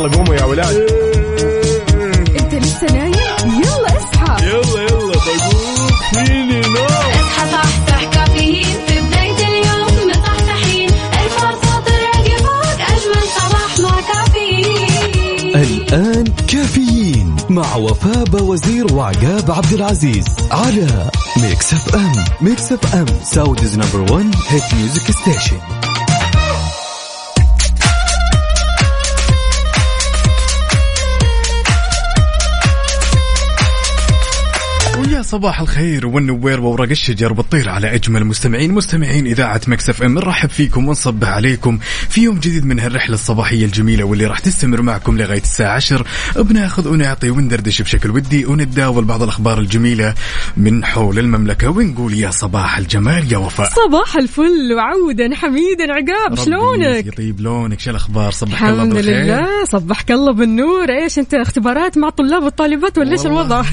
يلا قوموا يا ولاد. انت لسه نايم؟ يلا اصحى. يلا يلا بقوم فيني نوم. اصحى صحصح كافيين. في بداية اليوم مصحصحين الفرصة تراك فوق أجمل صباح مع كافيين. الآن كافيين مع وفاء بوزير وعقاب عبد العزيز على Mix FM. Mix FM Saudi's number 1 hit music station صباح الخير والنوير وورق الشجر بتطير على أجمل مستمعين مستمعين إذاعة Mix FM. نرحب فيكم ونصبح عليكم في يوم جديد من هالرحلة الصباحية الجميلة واللي راح تستمر معكم لغاية الساعة 10 بناخذ ونعطي وندردش بشكل ودي ونتداول بعض الأخبار الجميلة من حول المملكة ونقول يا صباح الجمال يا وفاء. صباح الفل وعودا حميدا عقاب شلونك؟ يطيب لونك شو الأخبار؟ صبحك الله الحمد بالخير. لله صبحك الله بالنور. إيش أنت اختبارات مع الطلاب والطالبات ولا إيش الوضع؟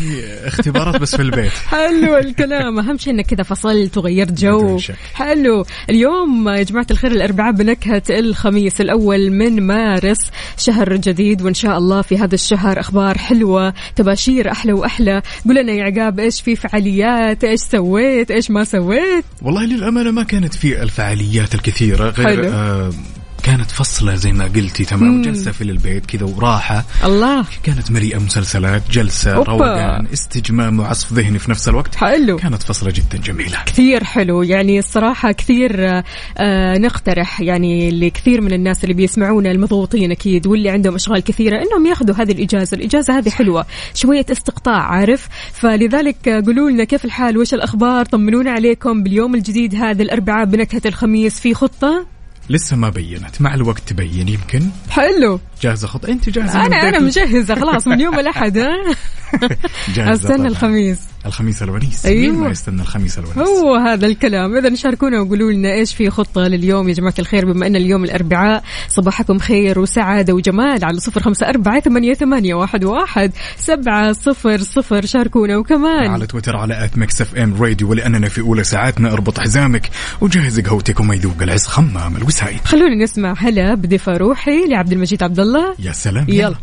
اختبارات بس في البيت. حلو الكلام. أهم شيء إنك كذا فصلت وغيرت جو. حلو. اليوم يا جماعة الخير الأربعاء بنكهة الخميس الأول من مارس شهر جديد وإن شاء الله في هذا الشهر أخبار حلوة تباشير أحلى وأحلى. قول لنا يا عقاب إيش في فعاليات؟ إيش سويت؟ إيش ما سويت؟ والله للأمانة ما كانت في الفعاليات الكثيرة غير حلو. آه كانت فصلة زي ما قلتي تمام؟ جلسة في البيت كذا وراحة. الله. كانت مليئة مسلسلات جلسة أوبا. روقان استجمام وعصف ذهني في نفس الوقت. حلو. كانت فصلة جدا جميلة. كثير حلو. يعني الصراحة كثير آه، آه نقترح يعني لكثير من الناس اللي بيسمعونا المضغوطين أكيد واللي عندهم أشغال كثيرة إنهم ياخذوا هذه الإجازة. الإجازة هذه حلوة شوية استقطاع عارف؟ فلذلك قولوا لنا كيف الحال؟ وش الأخبار؟ طمنونا عليكم باليوم الجديد هذا الأربعاء بنكهة الخميس في خطة. لسه ما بينت. مع الوقت تبين يمكن. حلو. جاهزة خط أنت جاهزة أنا أنا مجهزة خلاص من يوم الأحد. ها جاهزة أستنى. الخميس. الخميس الونيس أيوة. مين ما يستنى الخميس الونيس هو هذا الكلام. إذا شاركونا وقولوا لنا إيش في خطة لليوم. يا جماعة الخير بما إن اليوم الأربعاء صباحكم خير وسعادة وجمال على صفر خمسة أربعة ثمانية, ثمانية واحد, واحد سبعة صفر صفر. شاركونا وكمان. على تويتر على at Mix FM Radio ولأننا في أولى ساعاتنا اربط حزامك. وجهز قهوتك وما يذوق العز خمام الوسايد خلونا نسمع هلا بضيفه روحي لعبد المجيد عبد الله يا سلام. يلا.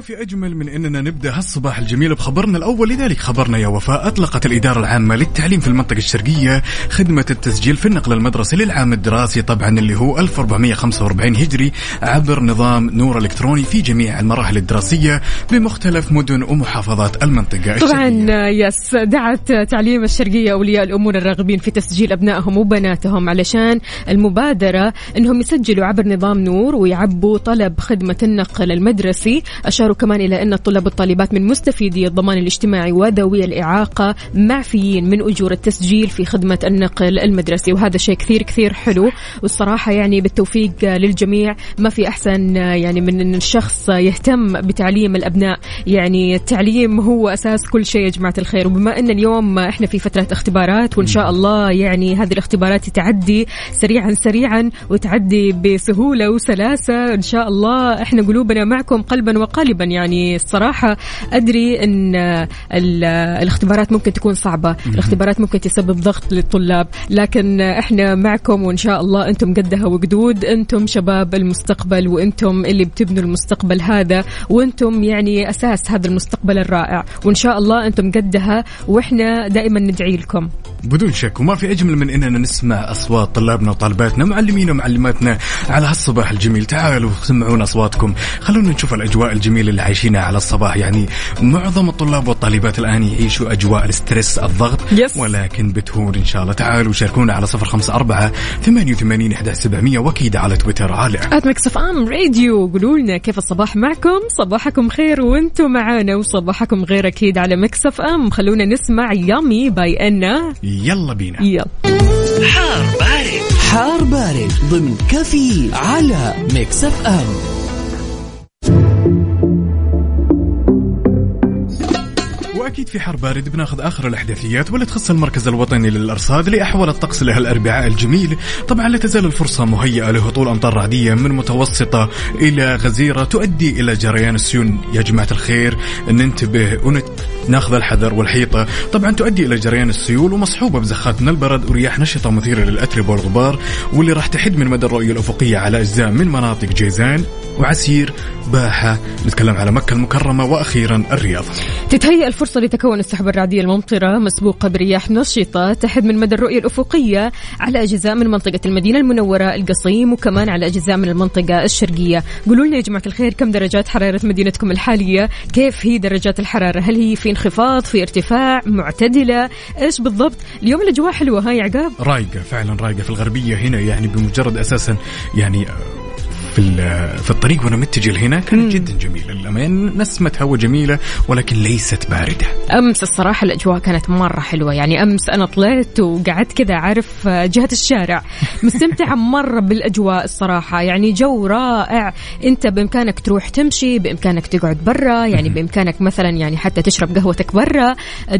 في أجمل من أننا نبدأ هالصباح الجميل بخبرنا الأول لذلك خبرنا يا وفاء أطلقت الإدارة العامة للتعليم في المنطقة الشرقية خدمة التسجيل في النقل المدرسي للعام الدراسي طبعا اللي هو 1445 هجري عبر نظام نور إلكتروني في جميع المراحل الدراسية بمختلف مدن ومحافظات المنطقة طبعا الشرقية. يس دعت تعليم الشرقية أولياء الأمور الراغبين في تسجيل أبنائهم وبناتهم علشان المبادرة إنهم يسجلوا عبر نظام نور ويعبوا طلب خدمة النقل المدرسي اشاروا كمان إلى أن الطلاب والطالبات من مستفيدي الضمان الاجتماعي وذوي الإعاقة معفيين من أجور التسجيل في خدمة النقل المدرسي. وهذا شيء كثير كثير حلو والصراحة يعني بالتوفيق للجميع. ما في أحسن يعني من أن الشخص يهتم بتعليم الأبناء. يعني التعليم هو أساس كل شيء يا جماعة الخير. وبما أن اليوم إحنا في فترة اختبارات وإن شاء الله يعني هذه الاختبارات تعدي سريعا سريعا وتعدي بسهولة وسلاسة إن شاء الله إحنا قلوبنا معكم قلبا وقالبا. يعني الصراحة أدري إن ال- الاختبارات ممكن تكون صعبة. الاختبارات ممكن تسبب ضغط للطلاب. لكن إحنا معكم وإن شاء الله أنتم قدها وقدود. أنتم شباب المستقبل وأنتم اللي بتبنوا المستقبل هذا. وأنتم يعني أساس هذا المستقبل الرائع. وإن شاء الله أنتم قدها وإحنا دائما ندعي لكم. بدون شك وما في أجمل من أننا نسمع أصوات طلابنا وطالباتنا معلمينا ومعلماتنا على هالصباح الجميل. تعالوا سمعونا أصواتكم. خلونا نشوف الأجواء الجميلة اللي عايشينها على الصباح. يعني معظم الطلاب والطالبات الآن يعيشوا أجواء ال stress الضغط Yes. ولكن بتهون إن شاء الله. تعالوا شاركونا على صفر خمسة أربعة ثمانية وثمانين إحدى سبعمية. وأكيد على تويتر على at Mix FM Radio قولوا لنا كيف الصباح معكم؟ صباحكم خير وأنتم معانا وصباحكم غير أكيد على Mix FM خلونا نسمع يامي باي أنا يلا بينا. يلا. حار بارد. ضمن كافيين على Mix FM. وأكيد في حر بارد بناخذ آخر الأحداثيات واللي تخص المركز الوطني للأرصاد لأحوال الطقس لهالاربعاء الجميل. طبعا لا تزال الفرصة مهيئة لهطول أمطار رعدية من متوسطة إلى غزيرة تؤدي إلى جريان السيول يا جماعة الخير ننتبه ونت ناخذ الحذر والحيطة. طبعا تؤدي إلى جريان السيول ومصحوبة بزخات من البرد ورياح نشطة مثيرة للأتربة والغبار واللي راح تحد من مدى الرؤية الأفقية على أجزاء من مناطق جيزان وعسير باحة. نتكلم على مكة المكرمة وأخيرا الرياض. تتهيأ الفرصة لتكون السحب الرعدية الممطرة مسبوقة برياح نشطة تحد من مدى الرؤية الأفقية على أجزاء من منطقة المدينة المنورة القصيم وكمان على أجزاء من المنطقة الشرقية. قولوا لنا يا جماعة الخير كم درجات حرارة مدينتكم الحالية؟ كيف هي درجات الحرارة؟ هل هي في انخفاض في ارتفاع معتدلة؟ إيش بالضبط؟ اليوم الأجواء حلوة هاي عقاب؟ رايقة فعلا رايقة في الغربية هنا يعني بمجرد أساسا يعني في في الطريق وأنا متجه لهنا كانت جدا جميله للامانه نسمة هواء جميلة ولكن ليست باردة. أمس الصراحة الأجواء كانت مرة حلوة. يعني أمس أنا طلعت وقعدت كذا عارف جهة الشارع. مستمتعة مرة بالأجواء الصراحة. يعني جو رائع. أنت بإمكانك تروح تمشي بإمكانك تقعد برا. يعني بإمكانك مثلا يعني حتى تشرب قهوتك برا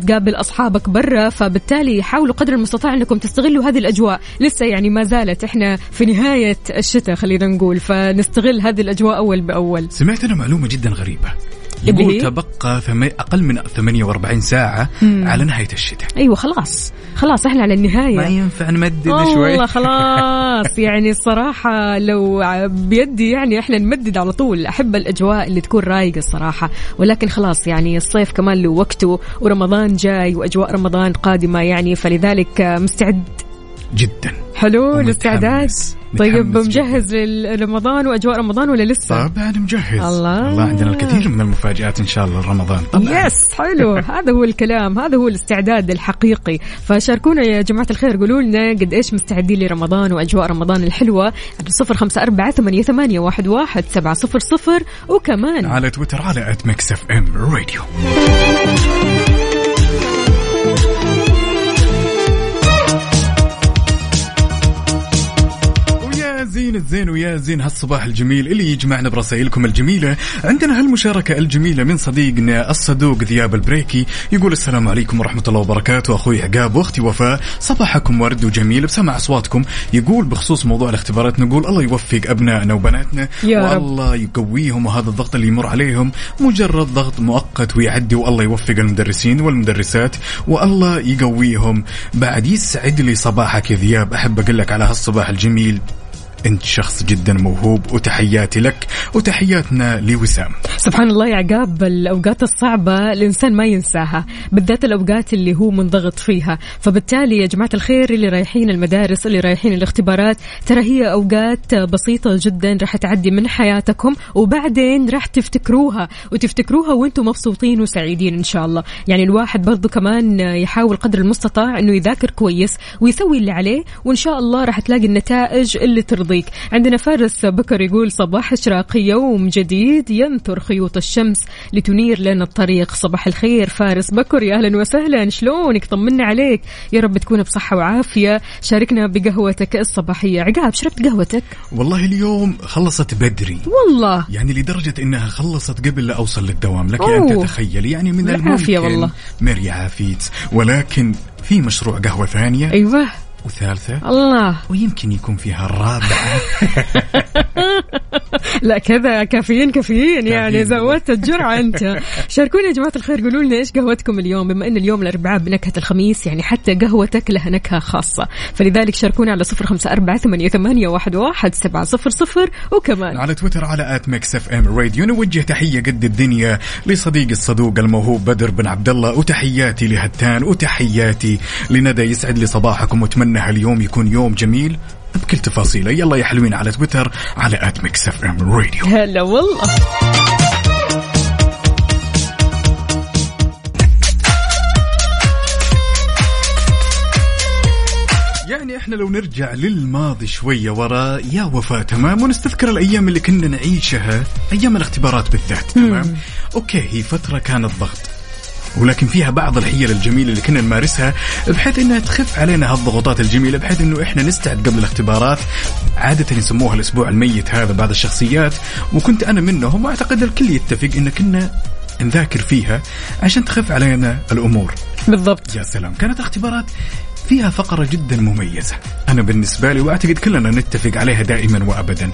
تقابل أصحابك برا. فبالتالي حاولوا قدر المستطاع أنكم تستغلوا هذه الأجواء. لسه يعني ما زالت إحنا في نهاية الشتاء خلينا نقول. فنستغل هذه الأجواء أول بأول. سمعت أنا معلومة جدا غريبة. اللي يقول؟ تبقى أقل من 48 ساعة على نهاية الشتاء. أيوه خلاص. خلاص إحنا على النهاية. ما ينفع نمدد والله شوي. خلاص. يعني الصراحة لو بيدي يعني إحنا نمدد على طول. أحب الأجواء اللي تكون رايقة الصراحة. ولكن خلاص يعني الصيف كمان له وقته ورمضان جاي وأجواء رمضان قادمة يعني. فلذلك مستعد جدا. حلو. الاستعداد طيب مجهز لرمضان وأجواء رمضان ولا لسه؟ طبعا مجهز. الله. الله عندنا الكثير من المفاجآت إن شاء الله رمضان. طبعا. يس حلو. هذا هو الكلام هذا هو الاستعداد الحقيقي. فشاركونا يا جماعة الخير قولوا لنا قد إيش مستعدين لرمضان وأجواء رمضان الحلوة. على صفر خمسة أربعة ثمانية, ثمانية واحد, واحد سبعة صفر صفر. وكمان على تويتر على at Mix FM Radio زين الزين ويا زين هالصباح الجميل اللي يجمعنا برسائلكم الجميلة. عندنا هالمشاركة الجميلة من صديقنا الصدوق ذياب البريكي. يقول السلام عليكم ورحمة الله وبركاته. أخوي عقاب وأختي وفاء صباحكم ورد وجميل. بسمع أصواتكم. يقول بخصوص موضوع الاختبارات نقول الله يوفق أبنائنا وبناتنا. يا رب. والله يقويهم وهذا الضغط اللي يمر عليهم مجرد ضغط مؤقت ويعدي والله يوفق المدرسين والمدرسات والله يقويهم. بعد يسعد لي صباحك يا ذياب. أحب أقول لك على هالصباح الجميل. أنت شخص جدا موهوب وتحياتي لك وتحياتنا لوسام. سبحان الله يا عقاب الأوقات الصعبة الإنسان ما ينساها بالذات الأوقات اللي هو منضغط فيها. فبالتالي يا جماعة الخير اللي رايحين المدارس اللي رايحين الاختبارات ترى هي أوقات بسيطة جدا راح تعدي من حياتكم وبعدين راح تفتكروها وتفتكروها وأنتم مبسوطين وسعيدين إن شاء الله. يعني الواحد برضو كمان يحاول قدر المستطاع أنه يذاكر كويس ويسوي اللي عليه وإن شاء الله راح تلاقي النتائج اللي ترضيك عندنا فارس بكر يقول صباح إشراق يوم جديد ينثر خيوط الشمس لتنير لنا الطريق. صباح الخير فارس بكر يا أهلا وسهلا. شلونك؟ طمنا عليك. يا رب تكون بصحة وعافية. شاركنا بقهوتك الصباحية. عقاب شربت قهوتك؟ والله اليوم خلصت بدري. والله. يعني لدرجة إنها خلصت قبل لا أوصل للدوام. لك أوه. ان تتخيلي يعني من الممكن. والله. ميري عافيت ولكن في مشروع قهوة ثانية. أيوة. وثالثة؟ الله. ويمكن يكون فيها الرابعة. لا كذا كافيين كافيين. يعني. زودت الجرعة أنت. شاركونا يا جماعة الخير. قولوا لنا إيش قهوتكم اليوم؟ بما أن اليوم الأربعاء بنكهة الخميس يعني حتى قهوتك لها نكهة خاصة. فلذلك شاركونا على صفر خمسة أربعة ثمانية, ثمانية واحد, واحد سبعة صفر صفر. وكمان على تويتر على at Mix FM Radio. نوجه تحية قد الدنيا لصديقي الصدوق الموهوب بدر بن عبد الله. وتحياتي لهتان. وتحياتي لندى. يسعد لي صباحكم. وأتمنى هاليوم يكون يوم جميل بكل تفاصيله. يلا يا حلوين على تويتر على at Mix FM Radio. هلا والله. يعني إحنا لو نرجع للماضي شوية ورا يا وفاء تمام ونستذكر الأيام اللي كنا نعيشها أيام الاختبارات بالذات تمام؟ أوكي هي فترة كانت ضغط. ولكن فيها بعض الحيل الجميلة اللي كنا نمارسها بحيث إنها تخف علينا هالضغوطات الجميلة بحيث إنه إحنا نستعد قبل الاختبارات. عادة يسموها الأسبوع الميت هذا بعض الشخصيات وكنت أنا منهم وأعتقد الكل يتفق إن كنا نذاكر فيها عشان تخف علينا الأمور. بالضبط. يا سلام. كانت اختبارات فيها فقرة جدا مميزة. أنا بالنسبة لي وأعتقد كلنا نتفق عليها دائما وأبدا.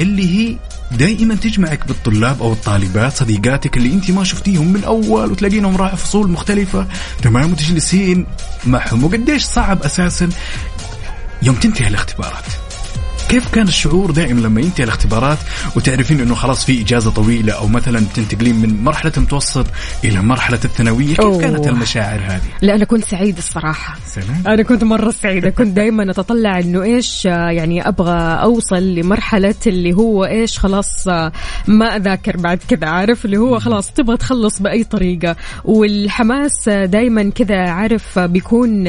اللي هي دائما تجمعك بالطلاب أو الطالبات صديقاتك اللي أنت ما شفتيهم من أول وتلاقينهم راحوا فصول مختلفة. تمام وتجلسين معهم. وقديش صعب أساسا يوم تنتهي الاختبارات. كيف كان الشعور دائما لما ينتهي الاختبارات وتعرفين إنه خلاص في إجازة طويلة أو مثلا تنتقلين من مرحلة المتوسط إلى مرحلة الثانوية؟ كيف أوه. كانت المشاعر هذه؟ لا أنا كنت سعيد الصراحة. سلام. أنا كنت مرة سعيدة. كنت دائما أتطلع إنه إيش يعني أبغى أوصل لمرحلة اللي هو إيش خلاص ما أذاكر بعد كذا عارف؟ اللي هو خلاص تبغى تخلص بأي طريقة. والحماس دائما كذا عارف بيكون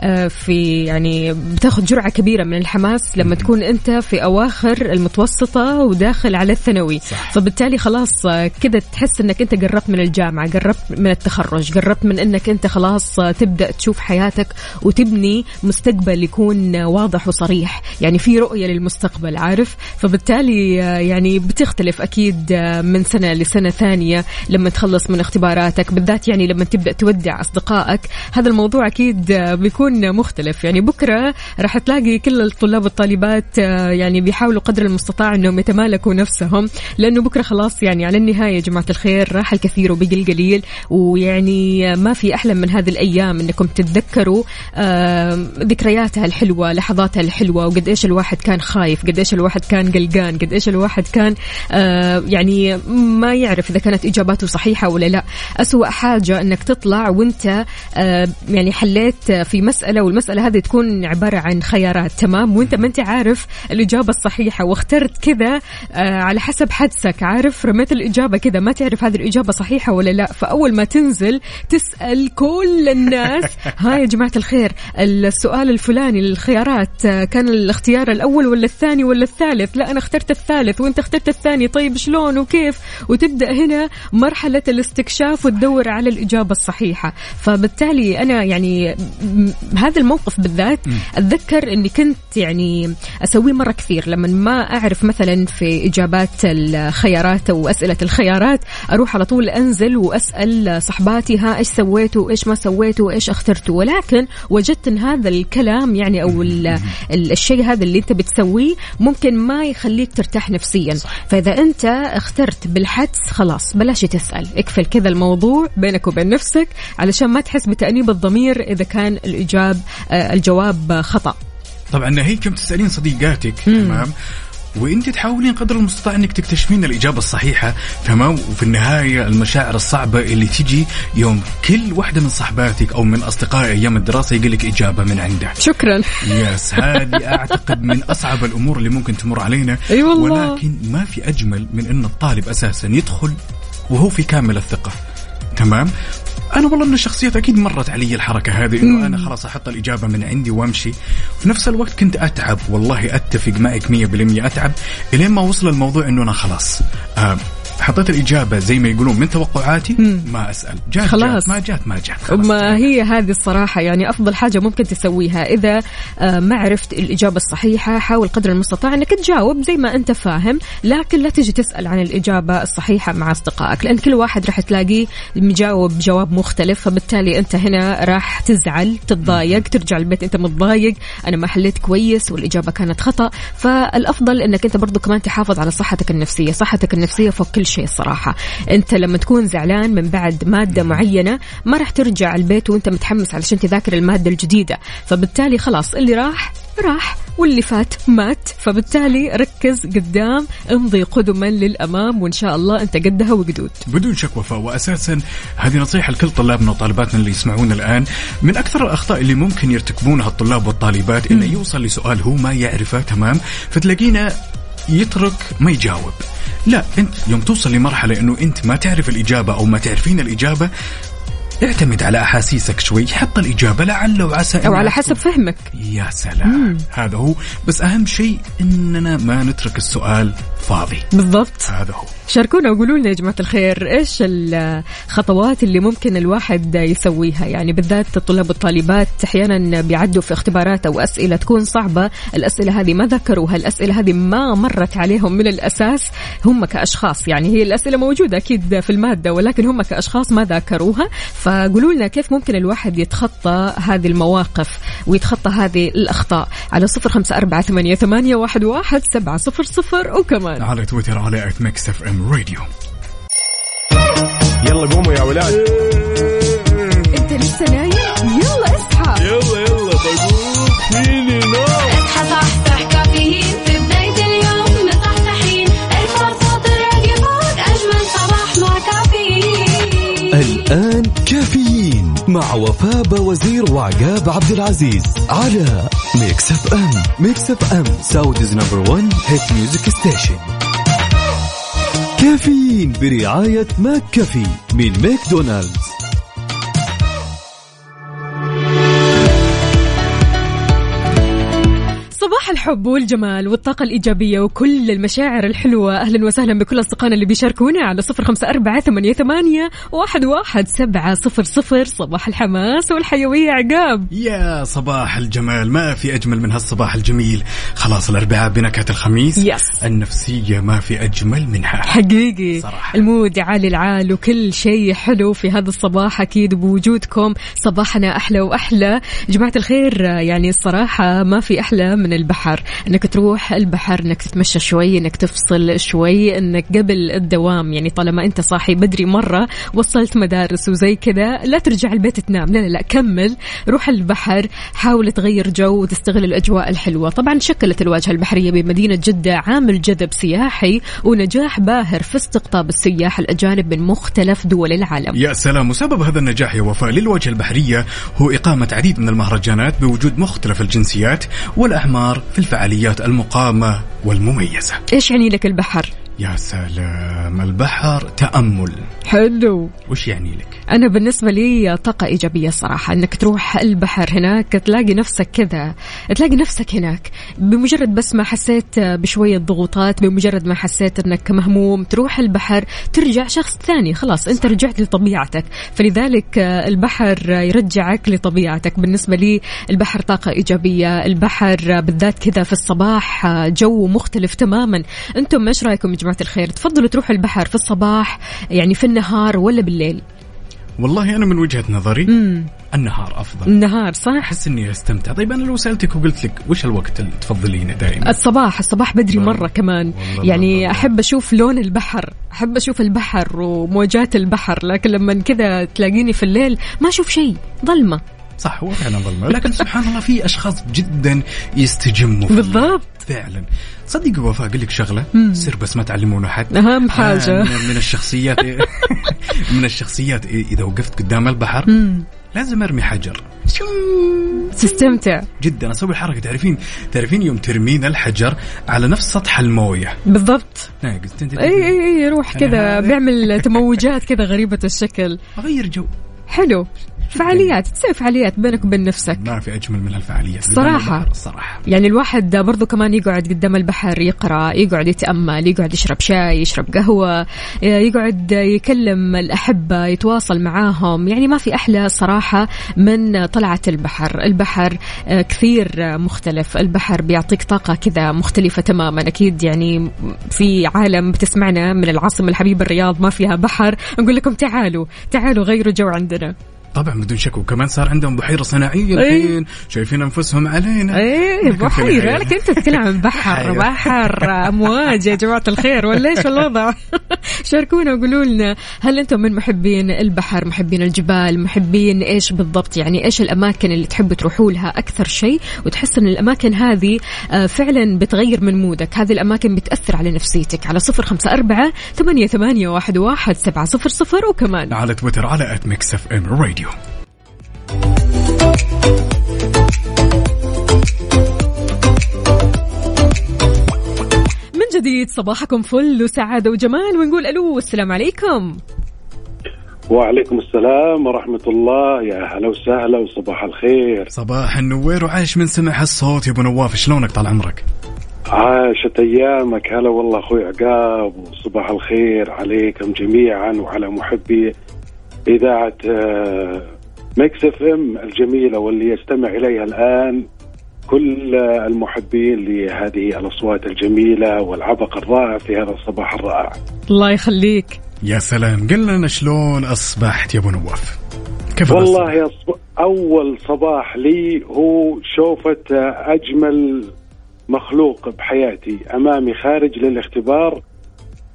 آه، في يعني بتاخذ جرعة كبيرة من الحماس لما تكون أنت في أواخر المتوسطة وداخل على الثانوي. صح. فبالتالي خلاص آه، كذا تحس إنك أنت قربت من الجامعة قربت من التخرج قربت من إنك أنت خلاص آه، تبدأ تشوف حياتك وتبني مستقبل يكون آه، واضح وصريح. يعني في رؤية للمستقبل عارف؟ فبالتالي يعني بتختلف أكيد من سنة لسنة ثانية لما تخلص من اختباراتك بالذات يعني لما تبدأ تودع أصدقائك. هذا الموضوع أكيد بيكون مختلف. يعني بكرة راح تلاقي كل الطلاب والطالبات يعني بيحاولوا قدر المستطاع إنهم يتمالكوا نفسهم. لأنه بكرة خلاص يعني على النهاية يا جماعة الخير راح الكثير وبقي القليل. ويعني ما في أحلى من هذه الأيام إنكم تتذكروا آه، ذكرياتها الحلوة لحظاتها الحلوة وقد إيش الواحد كان خايف قد إيش الواحد كان قلقان قد إيش الواحد كان آه، يعني ما يعرف إذا كانت إجاباته صحيحة ولا لا. أسوأ حاجة إنك تطلع وأنت آه، يعني حليت في مسألة والمسألة هذه تكون عبارة عن خيارات تمام؟ وأنت ما أنت عارف الإجابة الصحيحة. واخترت كذا آه، على حسب حدسك عارف؟ رميت الإجابة كذا. ما تعرف هذه الإجابة صحيحة ولا لا. فأول ما تنزل تسأل كل الناس. ها يا جماعة الخير السؤال الفلاني للخيارات آه، كان الاختيار الأول ولا الثاني ولا الثالث؟ لا أنا اخترت الثالث وأنت اخترت الثاني. طيب شلون وكيف؟ وتبدأ هنا مرحلة الاستكشاف وتدور على الإجابة الصحيحة. فبالتالي أنا يعني هذا الموقف بالذات أتذكر إني كنت يعني اسويه مرة كثير. لما ما أعرف مثلا في إجابات الخيارات أو أسئلة الخيارات أروح على طول أنزل وأسأل صحباتي ها إيش سويتوا؟ وايش ما سويتوا؟ وايش أخترتوا؟ ولكن وجدت إن هذا الكلام يعني أو ال- ال- الشيء هذا اللي أنت بتسويه ممكن ما يخليك ترتاح نفسيا. فإذا أنت اخترت بالحدس خلاص بلاش تسأل. اقفل كذا الموضوع بينك وبين نفسك علشان ما تحس بتأنيب الضمير إذا كان الإجاب آه، الجواب خطأ. طبعا هيك يوم تسألين صديقاتك تمام؟ وإنت تحاولين قدر المستطاع إنك تكتشفين الإجابة الصحيحة تمام؟ وفي النهاية المشاعر الصعبة اللي تجي يوم كل واحدة من صحباتك أو من اصدقائي أيام الدراسة يقول لك إجابة من عنده. شكرا. يس هذه أعتقد من أصعب الأمور اللي ممكن تمر علينا. أي والله. ولكن ما في أجمل من إن الطالب أساسا يدخل وهو في كامل الثقة. تمام. أنا والله من الشخصيات أكيد مرت علي الحركة هذه إنه أنا خلاص أحط الإجابة من عندي وأمشي. في نفس الوقت كنت أتعب والله أتفق معك 100% أتعب. إلين ما وصل الموضوع إنه أنا خلاص آه حطيت الإجابة زي ما يقولون من توقعاتي ما أسأل. جات خلاص. جات ما جات ما جات خلاص. ما هي هذه الصراحة يعني أفضل حاجة ممكن تسويها. إذا آه، ما عرفت الإجابة الصحيحة حاول قدر المستطاع أنك تجاوب زي ما أنت فاهم لكن لا تجي تسأل عن الإجابة الصحيحة مع أصدقائك لأن كل واحد راح تلاقيه مجاوب جواب مختلف فبالتالي أنت هنا راح تزعل تتضايق ترجع البيت أنت متضايق أنا ما حليت كويس والإجابة كانت خطأ. فالأفضل أنك أنت برضو كمان تحافظ على صحتك النفسية صحتك النفسية فوق كل شيء الصراحة أنت لما تكون زعلان من بعد مادة معينة ما راح ترجع البيت وأنت متحمس علشان تذاكر المادة الجديدة. فبالتالي خلاص اللي راح راح واللي فات مات. فبالتالي ركز قدام امضي قدما للأمام وإن شاء الله أنت قدها وقدود. بدون شك وفاء واساسا هذه نصيحة لكل طلابنا وطالباتنا اللي يسمعونا الآن. من أكثر الأخطاء اللي ممكن يرتكبونها الطلاب والطالبات إنه يوصل لسؤال هو ما يعرفه تمام. فتلاقينا يترك ما يجاوب. لا انت يوم توصل لمرحلة إنه انت ما تعرف الإجابة أو ما تعرفين الإجابة اعتمد على أحاسيسك شوي. حط الإجابة لعل وعسى إنها على حسب فهمك. يا سلام. هذا هو. بس أهم شيء إننا ما نترك السؤال فاضي. بالضبط. هذا هو. شاركونا وقولوا لنا يا جماعة الخير إيش الخطوات اللي ممكن الواحد يسويها؟ يعني بالذات الطلاب والطالبات أحيانا بيعدوا في اختبارات أو أسئلة تكون صعبة. الأسئلة هذه ما ذكروها الأسئلة هذه ما مرت عليهم من الأساس. هم كأشخاص يعني هي الأسئلة موجودة أكيد في المادة ولكن هم كأشخاص ما ذاكروها فقولوا لنا كيف ممكن الواحد يتخطى هذه المواقف ويتخطى هذه الأخطاء. على صفر خمسة أربعة ثمانية, ثمانية واحد, واحد سبعة صفر صفر وكمان. على تويتر على at Mix FM Radio يلا قوموا يا ولاد. أنت لسه نايم؟ يلا اصحى. يلا يلا. الآن كافيين مع وفاء وزير وعقاب عبد العزيز على Mix FM Mix FM Saudi's number 1 hit music station كافيين برعاية McCafé من ماكدونالدز. الحب والجمال والطاقة الإيجابية وكل المشاعر الحلوة. أهلا وسهلا بكل أصدقائنا اللي بيشاركونا على صفر خمسة أربعة ثمانية, ثمانية واحد, واحد سبعة صفر صفر. صباح الحماس والحيوية عقاب. يا صباح الجمال. ما في أجمل من هالصباح الجميل. خلاص الأربعاء بنكهة الخميس. يس. النفسية ما في أجمل منها. حقيقي. صراحة. المود عالي العال وكل شيء حلو في هذا الصباح أكيد بوجودكم. صباحنا أحلى وأحلى. جماعة الخير يعني الصراحة ما في أحلى من البحر. أنك تروح البحر أنك تتمشى شوي أنك تفصل شوي أنك قبل الدوام يعني طالما أنت صاحي بدري مرة وصلت مدارس وزي كذا لا ترجع البيت تنام. لا لا لا كمل روح البحر حاول تغير جو وتستغل الأجواء الحلوة. طبعا شكلت الواجهة البحرية بمدينة جدة عامل جذب سياحي ونجاح باهر في استقطاب السياح الأجانب من مختلف دول العالم. يا سلام وسبب هذا النجاح يا وفاء للواجهة البحرية هو إقامة عديد من المهرجانات بوجود مختلف الجنسيات والأعمار في الفعاليات المقامة والمميزة إيش يعني لك البحر؟ يا سلام البحر تأمل. حلو. وش يعني لك؟ أنا بالنسبة لي طاقة إيجابية صراحة أنك تروح البحر هناك تلاقي نفسك كذا تلاقي نفسك هناك. بمجرد بس ما حسيت بشوية ضغوطات بمجرد ما حسيت أنك مهموم تروح البحر ترجع شخص ثاني خلاص أنت رجعت لطبيعتك. فلذلك البحر يرجعك لطبيعتك. بالنسبة لي البحر طاقة إيجابية البحر بالذات كذا في الصباح جو مختلف تماما. أنتم إيش رأيكم جماعة الخير تفضلوا تروحوا البحر في الصباح يعني في النهار ولا بالليل والله أنا من وجهة نظري مم. النهار أفضل النهار صح أحس إني أستمتع طيب أنا لو سألتك وقلت لك وش الوقت اللي تفضلينه دائما الصباح الصباح بدري والله. مرة كمان والله يعني والله. أحب أشوف لون البحر أحب أشوف البحر وموجات البحر لكن لما كذا تلاقيني في الليل ما أشوف شيء ظلمة صح هو فعلا ظلمة لكن سبحان الله في أشخاص جدا يستجموا بالضبط. فعلا. صدق وفاء أقول لك شغلة. سر بس ما تعلمون أحد أهم حاجة. آه، من, الشخصيات من الشخصيات إذا وقفت قدام البحر لازم أرمي حجر. تستمتع. جدا أسوي الحركة. تعرفين تعرفين يوم ترمين الحجر على نفس سطح الموية. بالضبط. إي إي إي روح كذا. بيعمل تموجات كذا غريبة الشكل. أغير جو. حلو. فعاليات تسوي فعاليات بينك وبين نفسك. ما في أجمل من هالفعاليات. صراحة. البحر الصراحه يعني الواحد برضو كمان يقعد قدام البحر يقرأ يقعد يتأمل يقعد يشرب شاي يشرب قهوة يقعد يكلم الأحبة يتواصل معاهم. يعني ما في أحلى صراحة من طلعة البحر. البحر آه، كثير مختلف. البحر بيعطيك طاقة كذا مختلفة تماما. أكيد يعني في عالم بتسمعنا من العاصمة الحبيبة الرياض ما فيها بحر. نقول لكم تعالوا تعالوا غيروا جو عندنا. طبعا بدون شك وكمان صار عندهم بحيرة صناعية أي. الحين. شايفين أنفسهم علينا. إيه بحيرة. النهاية. لك أنت تتكلم عن بحر. بحر أمواج يا جماعة الخير. ولا إيش الوضع؟ شاركونا وقولوا لنا هل أنتم من محبين البحر محبين الجبال محبين إيش بالضبط؟ يعني إيش الأماكن اللي تحبوا تروحوا لها أكثر شيء؟ وتحس إن الأماكن هذه آه، فعلا بتغير من مودك. هذه الأماكن بتأثر على نفسيتك. على صفر خمسة أربعة ثمانية, ثمانية واحد, واحد سبعة صفر صفر وكمان. على تويتر على at Mix FM Radio من جديد صباحكم فل وسعادة وجمال ونقول ألو السلام عليكم. وعليكم السلام ورحمة الله. يا هلا وسهلا وصباح الخير. صباح النوير وعاش من سمع هالصوت. يا أبو نواف شلونك طال عمرك؟ عاشت أيامك. هلا والله أخوي عقاب. وصباح الخير عليكم جميعا وعلى محبي إذاعة آه، Mix FM الجميلة واللي يستمع إليها الآن كل آه، المحبين لهذه الأصوات الجميلة والعبق الرائع في هذا الصباح الرائع. الله يخليك. يا سلام قل لنا شلون أصبحت يا أبو نواف؟ كيف والله صب... أول صباح لي هو شوفة أجمل مخلوق بحياتي أمامي خارج للاختبار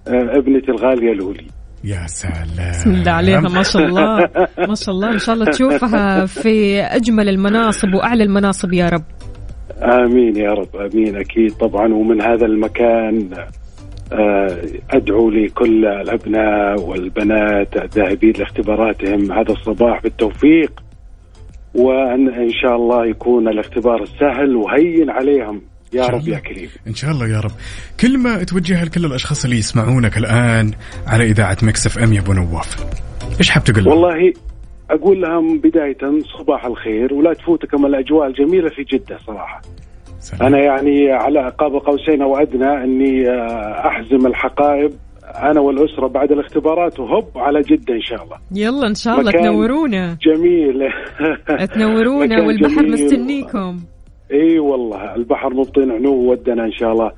آه، ابنتي الغالية لولي. يا سلام. بسم الله عليها ما شاء الله. ما شاء الله إن شاء الله تشوفها في أجمل المناصب وأعلى المناصب يا رب. آمين يا رب آمين أكيد طبعا. ومن هذا المكان آه، أدعو لكل الأبناء والبنات الذاهبين لاختباراتهم هذا الصباح بالتوفيق وأن إن شاء الله يكون الاختبار سهل وهين عليهم. يا رب. يا كريم إن شاء الله يا رب كلمة توجهها لكل الأشخاص اللي يسمعونك الآن على إذاعة Mix FM يا أبو نواف إيش حاب تقول لهم؟ والله أقول لهم بداية صباح الخير ولا تفوتكم الأجواء الجميلة في جدة صراحة سلام. أنا يعني على قاب قوسين أو أدنى أني آه، أحزم الحقائب أنا والأسرة بعد الاختبارات وهب على جدة إن شاء الله يلا إن شاء الله تنورونا جميل تنورونا والبحر. مستنيكم إي والله البحر مبطن عنو ودنا إن شاء الله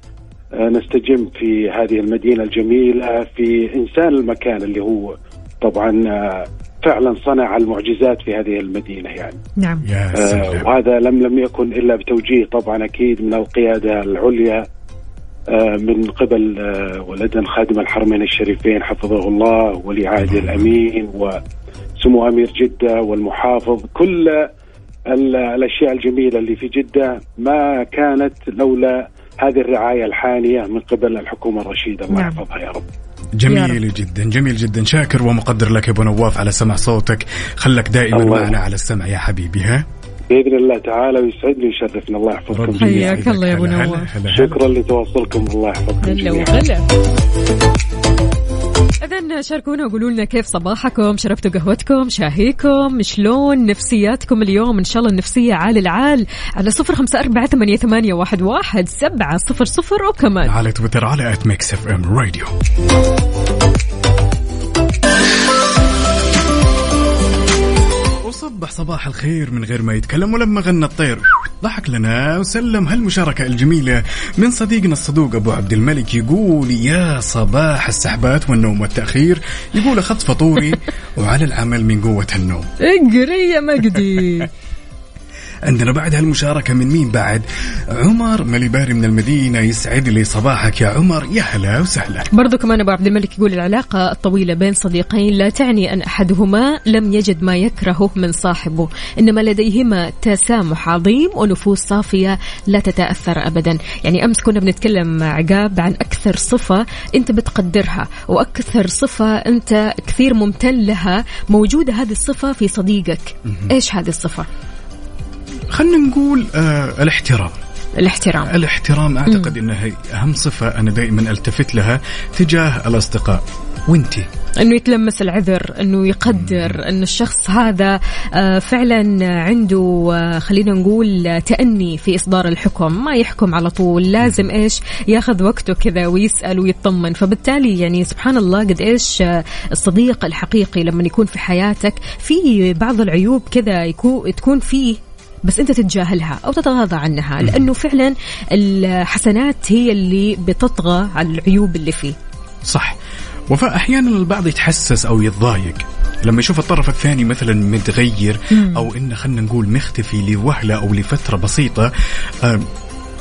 آه، نستجم في هذه المدينة الجميلة في إنسان المكان اللي هو طبعا آه، فعلا صنع المعجزات في هذه المدينة يعني. نعم. يا آه، سلام. وهذا لم لم يكن إلا بتوجيه طبعا أكيد من القيادة العليا آه، من قبل آه، ولدن خادم الحرمين الشريفين حفظه الله ولي عهده الأمين وسمو أمير جدة والمحافظ كل الأشياء الجميلة اللي في جدة ما كانت لولا هذه الرعاية الحانية من قبل الحكومة الرشيدة الله نعم. يحفظها يا رب. جميل جدا جميل جدا شاكر ومقدر لك يا أبو نواف على سمع صوتك خلك دائما الله. معنا على السمع يا حبيبي ها بإذن الله تعالى ويسعدني ويشرفنا الله يحفظكم. حياك الله يا أبو هلا- نواف. شكرا لتواصلكم الله يحفظكم هلا. وغلا إذا شاركونا وقولوا لنا كيف صباحكم شربتوا قهوتكم شاهيكم شلون نفسياتكم اليوم؟ إن شاء الله النفسية عال العال على صفر خمسة أربعة ثمانية, ثمانية واحد, واحد سبعة صفر صفر وكمان. على تويتر على at Mix FM Radio وصبح صباح الخير من غير ما يتكلم ولما غنى الطير. ضحك لنا وسلم هالمشاركة الجميلة من صديقنا الصدوق أبو عبد الملك يقول يا صباح السحبات والنوم والتأخير. يقول أخذت فطوري وعلى العمل من قوة النوم. إقري يا مجدي عندنا بعد هالمشاركة من مين بعد؟ عمر مليباري من المدينة. يسعد لي صباحك يا عمر. يا هلا وسهلا. برضو كمان أبو عبد الملك يقول العلاقة الطويلة بين صديقين لا تعني أن أحدهما لم يجد ما يكرهه من صاحبه. إنما لديهما تسامح عظيم ونفوس صافية لا تتأثر أبدا. يعني أمس كنا بنتكلم عقاب عن أكثر صفة أنت بتقدرها وأكثر صفة أنت كثير ممتن لها. موجودة هذه الصفة في صديقك. إيش هذه الصفة؟ خلنا نقول آه الاحترام. الاحترام. الاحترام أعتقد إنها أهم صفة أنا دائما ألتفت لها تجاه الأصدقاء. وانتي إنه يتلمس العذر إنه يقدر إن الشخص هذا آه، فعلا عنده آه، خلينا نقول تأني في إصدار الحكم. ما يحكم على طول لازم إيش؟ ياخذ وقته كذا ويسأل ويطمن. فبالتالي يعني سبحان الله قد إيش آه، الصديق الحقيقي لما يكون في حياتك في بعض العيوب كذا يكون تكون فيه بس انت تتجاهلها أو تتغاضى عنها لأنه فعلا الحسنات هي اللي بتطغى على العيوب اللي فيه. صح. وفاء أحيانا البعض يتحسس أو يتضايق. لما يشوف الطرف الثاني مثلا متغير أو إنه خلينا نقول مختفي لوهلة أو لفترة بسيطة آه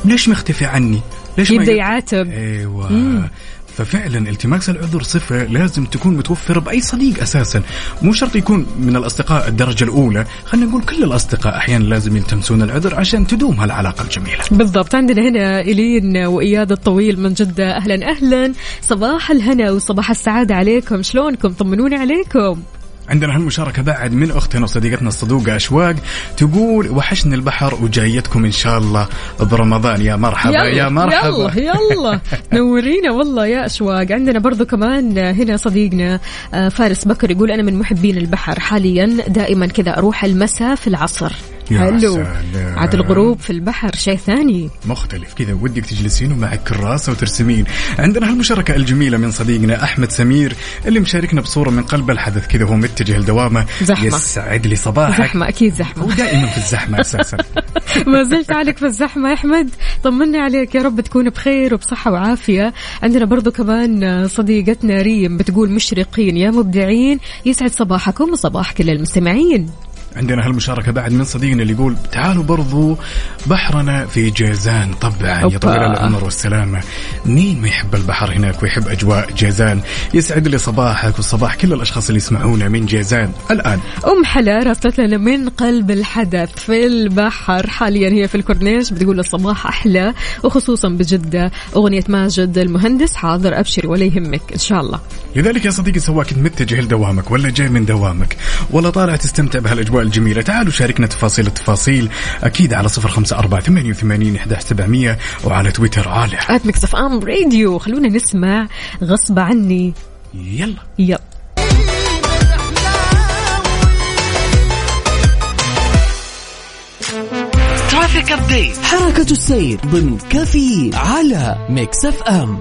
ليش مختفي عني؟ ليش يبدأ يعاتب. إيوه. ففعلا التماس العذر صفة لازم تكون متوفرة بأي صديق أساسا. مو شرط يكون من الأصدقاء الدرجة الأولى. خلينا نقول كل الأصدقاء أحيانا لازم يلتمسون العذر عشان تدوم هالعلاقة الجميلة. بالضبط. عندنا هنا إلين وإياد الطويل من جدة. أهلا أهلا. صباح الهنا وصباح السعادة عليكم. شلونكم؟ طمنوني عليكم. عندنا هالمشاركة بعد من أختنا وصديقتنا الصدوقة أشواق تقول وحشني البحر وجايتكم إن شاء الله برمضان يا مرحبا يا مرحبا. يلا يلا. نورينا والله يا أشواق. عندنا برضو كمان هنا صديقنا آه، فارس بكر يقول أنا من محبين البحر. حاليا دائما كذا أروح المساء في العصر. حلو. عاد الغروب في البحر شيء ثاني؟ مختلف كذا ودك تجلسين ومعك كراسة وترسمين. عندنا هالمشاركة الجميلة من صديقنا أحمد سمير اللي مشاركنا بصورة من قلب الحدث كذا وهو متجه لدوامه. زحمة. يسعد لي صباحك. زحمة أكيد زحمة. هو دائما في الزحمة أساسا. ما زلت عليك في الزحمة يا أحمد. طمنا عليك يا رب تكون بخير وبصحة وعافية. عندنا برضو كمان صديقتنا ريم بتقول مشرقين يا مبدعين. يسعد صباحكم وصباح كل المستمعين. عندنا هالمشاركة بعد من صديقنا اللي يقول تعالوا برضو بحرنا في جيزان. طبعا يا. طويل العمر والسلامة. مين ما يحب البحر هناك ويحب أجواء جيزان؟ يسعد لي صباحك وصباح كل الأشخاص اللي يسمعونا من جيزان. الآن. أم حلا راسلت لنا من قلب الحدث في البحر. حاليا هي في الكورنيش بتقول الصباح أحلى وخصوصا بجدة أغنية ماجد المهندس. حاضر أبشري ولا يهمك. إن شاء الله. لذلك يا صديقي سواء كنت متجه لدوامك ولا جاي من دوامك ولا طالع تستمتع بهالأجواء الجميلة. تعالوا شاركنا تفاصيل التفاصيل أكيد على صفر خمسة أربعة ثمانية وثمانين سبعمية وعلى تويتر على at Mix FM Radio. خلونا نسمع غصب عني. يلا. يلا. traffic update حركة السير ضمن كفي على ميكس إف إم.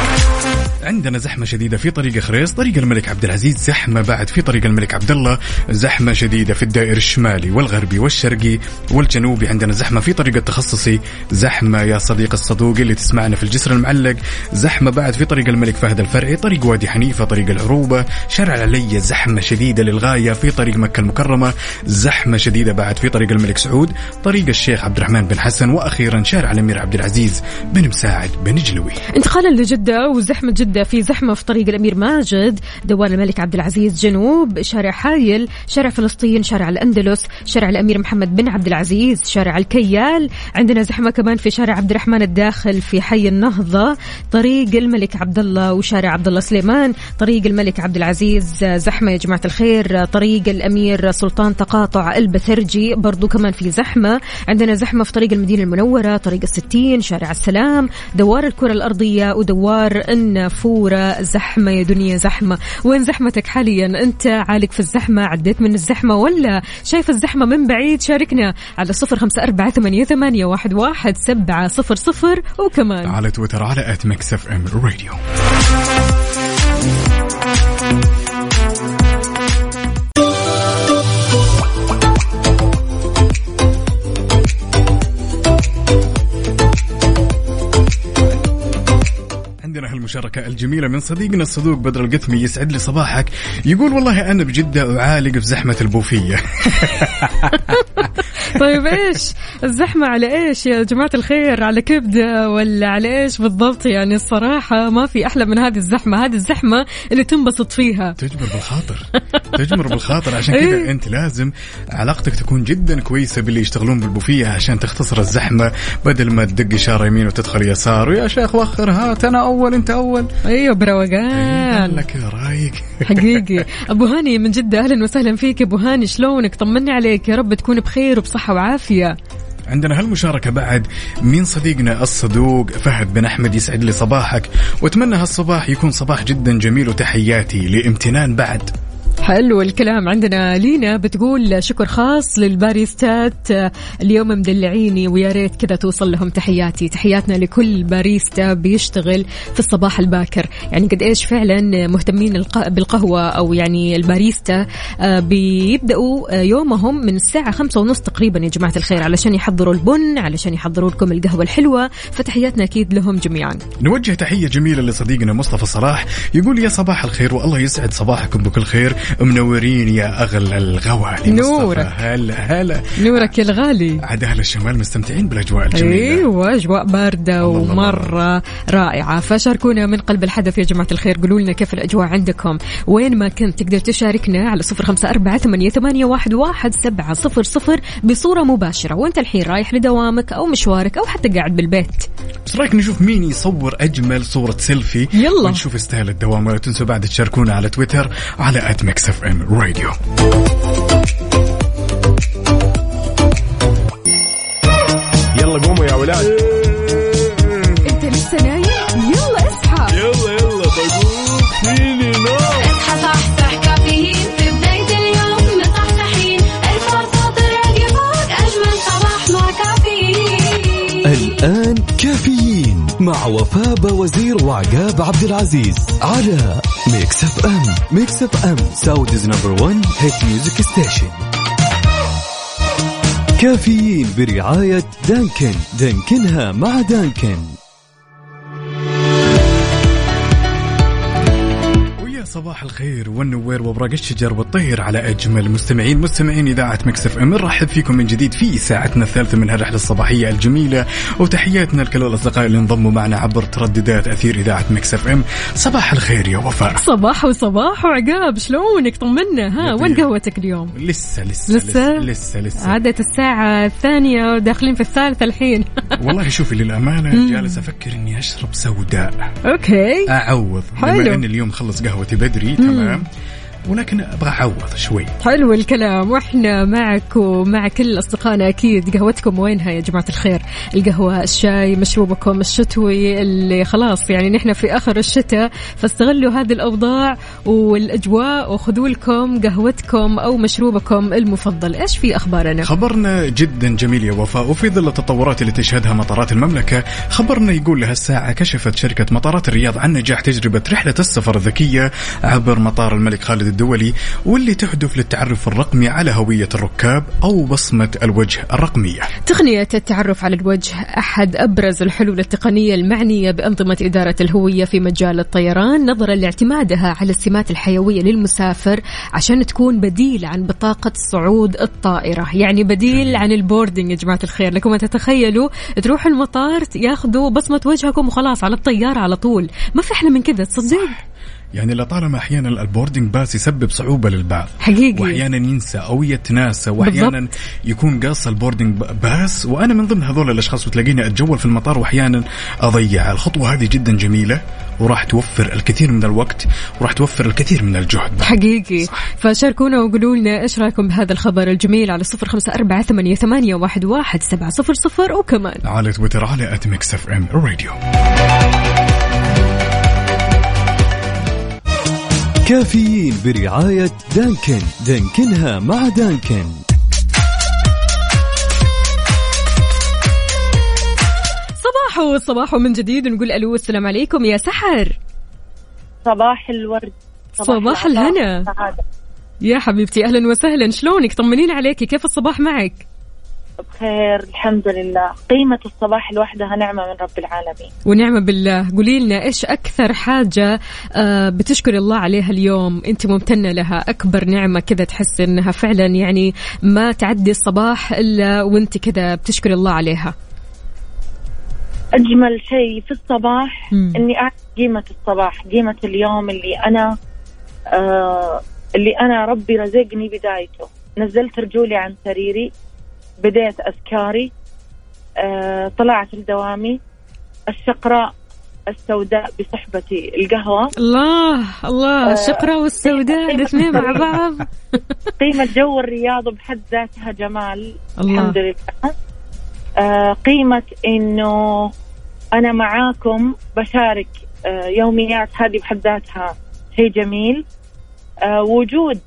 عندنا زحمة شديدة في طريق خريص طريق الملك عبد العزيز زحمة بعد في طريق الملك عبد الله زحمة شديدة في الدائر الشمالي والغربي والشرقي والجنوبي عندنا زحمة في طريق التخصصي زحمة يا صديق الصدوقي اللي تسمعنا في الجسر المعلق زحمة بعد في طريق الملك فهد الفرعي طريق وادي حنيفة طريق العروبة شارع العلية زحمة شديدة للغاية في طريق مكة المكرمة زحمة شديدة بعد في طريق الملك سعود طريق الشيخ عبد الرحمن بن حسن وأخيرا شارع الأمير عبد العزيز بن مساعد بن جلوي. انتقالا لجدة وزحمة جدة في زحمة في طريق الأمير ماجد دوار الملك عبد العزيز جنوب شارع حايل شارع فلسطين شارع الأندلس شارع الأمير محمد بن عبد العزيز شارع الكيال. عندنا زحمة كمان في شارع عبد الرحمن الداخل في حي النهضة طريق الملك عبد الله وشارع عبد الله سليمان طريق الملك عبد العزيز زحمة يا جماعة الخير طريق الأمير سلطان تقاطع البثرجي برضو كمان في زحمة. عندنا زحمة في طريق المدينة المنورة طريق الستين شارع السلام دوار الكرة الأرضية ودوار النافورة زحمة يا دنيا زحمة. وين زحمتك حاليا؟ أنت عالق في الزحمة عديت من الزحمة ولا شايف الزحمة من بعيد؟ شاركنا على صفر خمسة أربعة ثمانية, ثمانية واحد, واحد سبعة صفر صفر وكمان على تويتر على at ميكس اف ام راديو عندنا هالمشاركة الجميلة من صديقنا الصدوق بدر القثمي يسعد لي صباحك. يقول والله أنا بجدة أعالق في زحمة البوفية. طيب إيش؟ الزحمة على إيش يا جماعة الخير؟ على كبدة ولا على إيش بالضبط؟ يعني الصراحة ما في أحلى من هذه الزحمة. هذه الزحمة اللي تنبسط فيها. تجبر بالخاطر. تجبر بالخاطر. عشان كذا إيه. أنت لازم علاقتك تكون جدا كويسة باللي يشتغلون بالبوفية عشان تختصر الزحمة بدل ما تدق اشاره يمين وتدخل يسار. ويا شيخ وخر هات أنا أول أنت اول أيوه بروقان لك يا رايق حقيقي. أبو هاني من جدة أهلا وسهلا فيك. أبو هاني شلونك؟ طمني عليك. يا رب تكون بخير وبصحة وعافية. عندنا هالمشاركة بعد. من صديقنا الصدوق فهد بن أحمد يسعد لي صباحك. وأتمنى هالصباح يكون صباح جدا جميل وتحياتي لامتنان بعد. حلو الكلام. عندنا لينا بتقول شكر خاص للباريستات. اليوم مدلعيني ويا ريت كذا توصل لهم تحياتي. تحياتنا لكل باريستا بيشتغل في الصباح الباكر. يعني قد إيش فعلا مهتمين الق- بالقهوة أو يعني الباريستا. آه، بيبدأوا آه، يومهم من الساعة خمسة ونص تقريبا يا جماعة الخير. علشان يحضروا البن علشان يحضروا لكم القهوة الحلوة. فتحياتنا أكيد لهم جميعا. نوجه تحية جميلة لصديقنا مصطفى صلاح. يقول يا صباح الخير والله يسعد صباحكم بكل خير. منورين يا أغلى الغوالي. نورك. هلا هلا. نورك يا الغالي. عاد أهل الشمال مستمتعين بالأجواء الجميلة. أيوه أجواء باردة الله الله ومرة رائعة. فشاركونا من قلب الحدث يا جماعة الخير. قولوا لنا كيف الأجواء عندكم؟ وين ما كنت تقدر تشاركنا على صفر خمسة أربعة ثمانية, ثمانية واحد, واحد سبعة صفر صفر بصورة مباشرة. وانت الحين رايح لدوامك أو مشوارك أو حتى قاعد بالبيت. بس رايك نشوف مين يصور أجمل صورة سيلفي؟ يلا. ونشوف يستاهل الدوام. ولا تنسوا بعد تشاركونا على تويتر على ميكس اف ام راديو يلا قوموا يا ولاد. مع وفاء وزير وعقاب عبد العزيز على ميكس اف ام ميكس اف ام Saudi's number 1 hit music station كافيين برعاية دانكن. دانكنها مع دانكن. صباح الخير والنوير وأوراق الشجر والطير على أجمل مستمعين. مستمعين إذاعة ميكس إف إم نرحب فيكم من جديد في ساعتنا الثالثة من هالرحلة الصباحية الجميلة. وتحياتنا لكل الأصدقاء اللي انضموا معنا عبر ترددات أثير إذاعة ميكس إف إم. صباح الخير يا وفاء. صباح وصباح وعقاب شلونك؟ طمنا. ها وين يطير. قهوتك اليوم؟ لسه لسه لسه؟ لسه لسه عادت الساعة الثانية وداخلين في الثالثة الحين. والله شوفي للأمانة جالس أفكر إني أشرب سوداء. okay. أعوض. حلو. بما إن اليوم خلص قهوتي بدري تمام؟ ولكن أبغى أعوض شوي. حلو الكلام. وإحنا معك ومع كل أصدقائنا أكيد قهوتكم وينها يا جماعة الخير؟ القهوة الشاي مشروبكم الشتوي اللي خلاص يعني نحن في آخر الشتاء. فاستغلوا هذه الأوضاع والأجواء وخذوا لكم قهوتكم أو مشروبكم المفضل. إيش في أخبارنا؟ خبرنا جدا جميل يا وفاء. وفي ظل التطورات اللي تشهدها مطارات المملكة خبرنا يقول لهالساعة كشفت شركة مطارات الرياض عن نجاح تجربة رحلة السفر الذكية عبر مطار الملك خالد الدولي واللي تهدف للتعرف الرقمي على هوية الركاب أو بصمة الوجه الرقمية. تقنية التعرف على الوجه أحد أبرز الحلول التقنية المعنية بأنظمة إدارة الهوية في مجال الطيران نظرا لاعتمادها على السمات الحيوية للمسافر عشان تكون بديل عن بطاقة صعود الطائرة. يعني بديل عن ال boarding يا جماعة الخير. لكم تتخيلوا تروح المطار ياخذوا بصمة وجهكم وخلاص على الطيارة على طول. ما في أحلى من كذا تصدق؟ يعني لطالما أحيانا ال boarding pass يسبب صعوبة للبعض حقيقي. وأحيانا ينسى أو يتناسى وأحيانا بالضبط. يكون قاص ال boarding pass وأنا من ضمن هذول الأشخاص وتلاقيني أتجول في المطار وأحيانا أضيع. الخطوة هذه جدا جميلة وراح توفر الكثير من الوقت وراح توفر الكثير من الجهد. بعد. حقيقي فشاركونا وقولوا لنا إيش رأيكم بهذا الخبر؟ الجميل على صفر خمسة أربعة ثمانية, ثمانية واحد, واحد سبعة صفر صفر وكمان. على تويتر على @ميكس اف ام راديو كافيين برعاية دانكن. دانكنها مع دانكن. صباح صباح من جديد. نقول ألو السلام عليكم. يا سحر. صباح الورد. صباح العطاء الهنا. يا حبيبتي أهلا وسهلا. شلونك؟ طمنين عليكي. كيف الصباح معك؟ بخير الحمد لله. قيمة الصباح الوحدة نعمة من رب العالمين. ونعمة بالله. قولي لنا إيش أكثر حاجة آه، بتشكري الله عليها اليوم؟ أنت ممتنة لها. أكبر نعمة كذا تحس إنها فعلا يعني ما تعدي الصباح إلا وأنت كذا بتشكري الله عليها. أجمل شيء في الصباح مم. إني أعرف قيمة الصباح قيمة اليوم اللي أنا آه اللي أنا ربي رزقني بدايته. نزلت رجولي عن سريري. بديت أذكاري آه طلعت لدوامي الشقراء السوداء بصحبتي القهوة. الله الله آه، الشقرة والسوداء الاثنين مع بعض. قيمة جو الرياض بحد ذاتها جمال الله. الحمد لله. آه قيمة إنه أنا معاكم بشارك آه يوميات هذه بحد ذاتها شيء جميل. آه وجود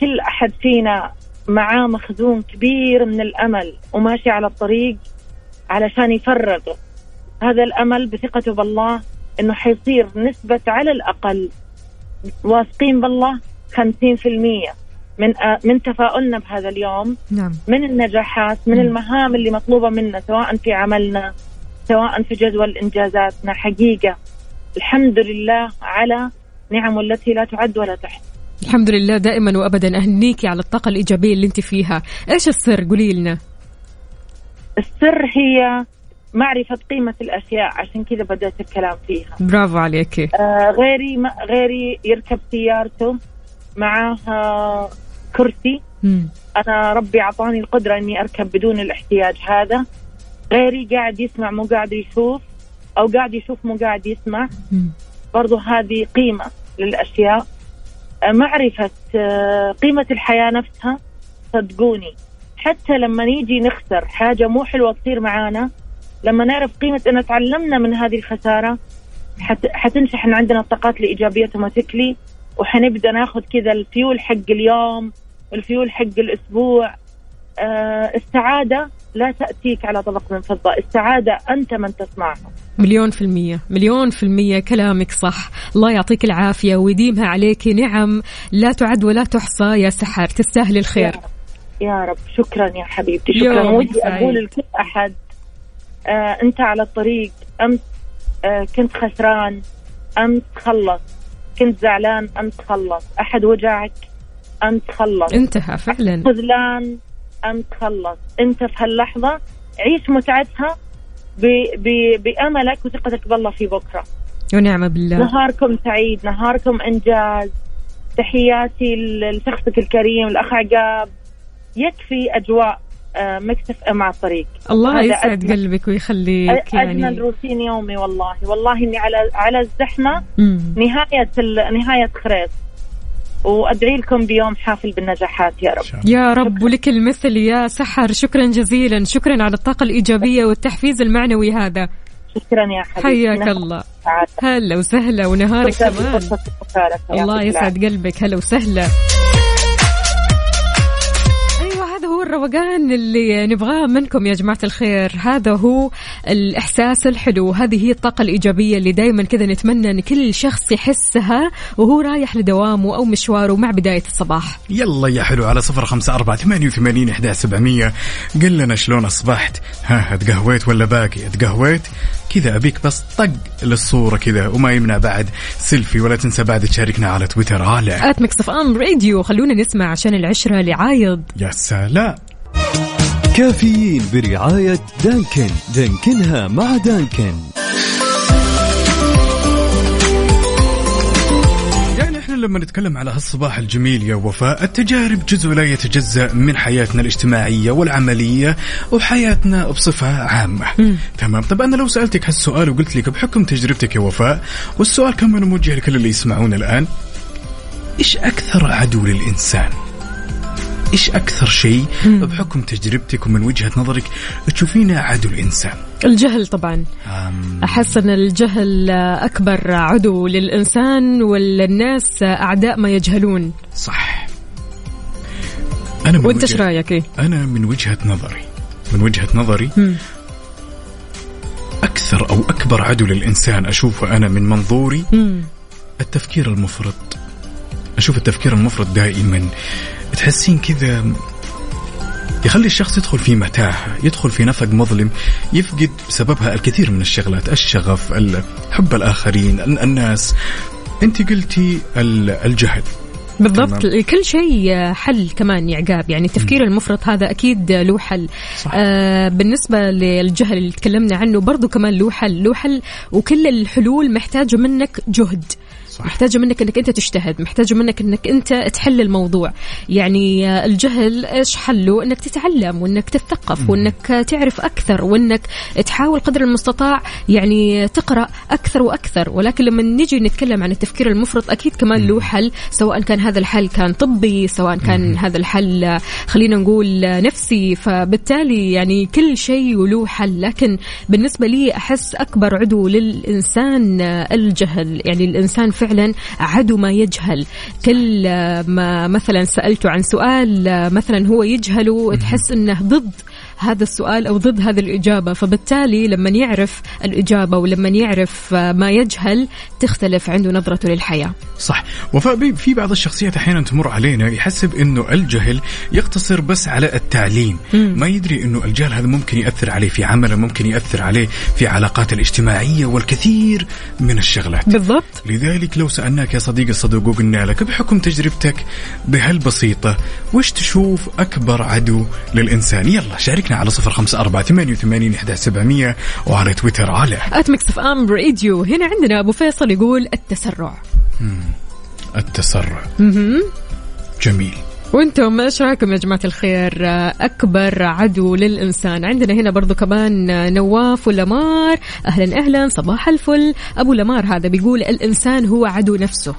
كل أحد فينا معاه مخزون كبير من الأمل وماشي على الطريق علشان يفرغ هذا الأمل بثقته بالله إنه حيصير نسبة على الأقل واثقين بالله 50% من آه من تفاؤلنا بهذا اليوم نعم. من النجاحات من مم. المهام اللي مطلوبة منا سواء في عملنا سواء في جدول إنجازاتنا. حقيقة الحمد لله على نعمه التي لا تعد ولا تحصى. الحمد لله دائما وابدا. اهنيكي على الطاقة الإيجابية اللي أنت فيها. إيش السر؟ قولي لنا. السر هي معرفة قيمة الأشياء. عشان كذا بدأت الكلام فيها. برافو عليكي آه غيري ما غيري يركب سيارته معاه آه، كرسي. مم. أنا ربي أعطاني القدرة إني أركب بدون الاحتياج هذا. غيري قاعد يسمع مو قاعد يشوف أو قاعد يشوف مو قاعد يسمع. مم. برضو هذه قيمة للأشياء. معرفة آه، قيمة الحياة نفسها صدقوني. حتى لما نيجي نخسر حاجة مو حلوة تصير معانا لما نعرف قيمة أن تعلمنا من هذه الخسارة حت... حتنشحن عندنا الطاقات الإيجابية automatically وحنبدأ ناخذ كذا الفيول حق اليوم الفيول حق الأسبوع. السعادة لا تأتيك على طبق من فضة. السعادة أنت من تصنعها. مليون في المية. مليون في المية. كلامك صح. الله يعطيك العافية ويديمها عليك. نعم. لا تعد ولا تحصى. يا سحر. تستاهل الخير. يا رب. شكرا يا حبيبتي. شكرا. ودي. أقول لكل أحد آه أنت على الطريق. أمس آه كنت خسران. أمس خلص كنت زعلان. أمس خلص أحد وجعك؟ أمس خلص انتهى فعلا. خذلان؟ امس خلص أنت في هاللحظة عيش متعتها بأملك وثقتك بالله في بكرة. ونعم بالله. نهاركم سعيد نهاركم إنجاز. تحياتي لشخصك الكريم الأخ عقاب. يكفي أجواء آه، مكتف أم على الطريق. الله يسعد أجمل- قلبك ويخليك اجمل يعني. روتين يومي والله. والله إني على على الزحمة. مم. نهاية ال- نهاية خريط وأدعي لكم بيوم حافل بالنجاحات يا رب. يا رب ولك المثل يا سحر. شكرا جزيلا. شكرا على الطاقة الإيجابية والتحفيز المعنوي هذا. شكرا يا حبيبي. حياك الله. هلا وسهلا ونهارك كمان. الله يسعد قلبك. هلا وسهلا. هو الروقان اللي نبغاه منكم يا جماعة الخير. هذا هو الإحساس الحلو. هذه هي الطاقة الإيجابية اللي دائما كذا نتمنى إن كل شخص يحسها وهو رايح لدوامه أو مشواره مع بداية الصباح. يلا يا حلو على صفر خمسة أربعة ثمانية وثمانين إحدى سبعمية. قل لنا شلون أصبحت؟ ها تقهويت ولا باقي؟ تقهويت. كذا أبيك بس طق للصورة كذا وما يمنع بعد. سيلفي ولا تنسى بعد تشاركنا على تويتر. على at ميكس إف أم راديو. خلونا نسمع عشان العشرة لعايض يا سلام. كافيين برعاية دانكن. دانكنها مع دانكن. يعني إحنا لما نتكلم على هالصباح الجميل يا وفاء التجارب جزء لا يتجزأ من حياتنا الاجتماعية والعملية وحياتنا بصفة عامة. تمام؟ طب أنا لو سألتك هالسؤال وقلت لك بحكم تجربتك يا وفاء والسؤال كمان موجه لكل اللي يسمعون الآن إيش أكثر عدو للإنسان؟ إيش أكثر شيء بحكم تجربتك ومن وجهة نظرك تشوفينه عدو الإنسان؟ الجهل طبعا. أحس إن الجهل أكبر عدو للإنسان والناس أعداء ما يجهلون. صح. من وأنت إيش رأيك؟ إيه؟ أنا من وجهة نظري من وجهة نظري مم. أكثر أو أكبر عدو للإنسان أشوفه أنا من منظوري. التفكير المفرط. أشوف التفكير المفرط دائما. تحسين كذا يخلي الشخص يدخل في متاهة يدخل في نفق مظلم يفقد بسببها الكثير من الشغلات الشغف ال- حب الآخرين ال- الناس. أنت قلتي ال- الجهل. بالضبط. كل شيء حل كمان يا عقاب. يعني التفكير المفرط هذا أكيد له حل. صح. آه بالنسبة للجهل اللي تكلمنا عنه برضو كمان له حل له حل. وكل الحلول محتاجة منك جهد. صح. محتاجة منك إنك أنت تجتهد محتاجة منك إنك أنت تحل الموضوع. يعني آه، الجهل إيش حله؟ إنك تتعلم وإنك تتثقف وإنك تعرف أكثر وإنك تحاول قدر المستطاع يعني تقرأ أكثر وأكثر. ولكن لما نجي نتكلم عن التفكير المفرط أكيد كمان له حل سواء كان هذا الحل كان طبي سواء كان هذا الحل آه، خلينا نقول آه، نفسي. فبالتالي يعني كل شيء وله حل. لكن بالنسبة لي أحس أكبر عدو للإنسان آه، الجهل. يعني الإنسان فعلا عدو ما يجهل. كل ما مثلا سألته عن سؤال آه، مثلا هو يجهله تحس أنه ضد هذا السؤال أو ضد هذه الإجابة. فبالتالي لما يعرف الإجابة ولما يعرف ما يجهل تختلف عنده نظرته للحياة. صح. وفاء في بعض الشخصيات أحيانا تمر علينا يحسب إنه الجهل يقتصر بس على التعليم. ما يدري إنه الجهل هذا ممكن يأثر عليه في عمله ممكن يأثر عليه في علاقاته الاجتماعية والكثير من الشغلات. بالضبط. لذلك لو سألناك يا صديقي الصدوق وقلنا لك بحكم تجربتك بهالبسيطة وش تشوف أكبر عدو للإنسان؟ يلا شاركنا على صفر خمسة أربعة ثمانية وثمانين إحدى سبعمية وعلى تويتر على at ميكس اف ام راديو هنا عندنا أبو فيصل يقول التسرع. التسرع. جميل. وأنتم إيش رأيكم يا جماعة الخير؟ أكبر عدو للإنسان. عندنا هنا برضو كمان نواف ولمار. أهلا أهلا صباح الفل. أبو لمار هذا بيقول الإنسان هو عدو نفسه.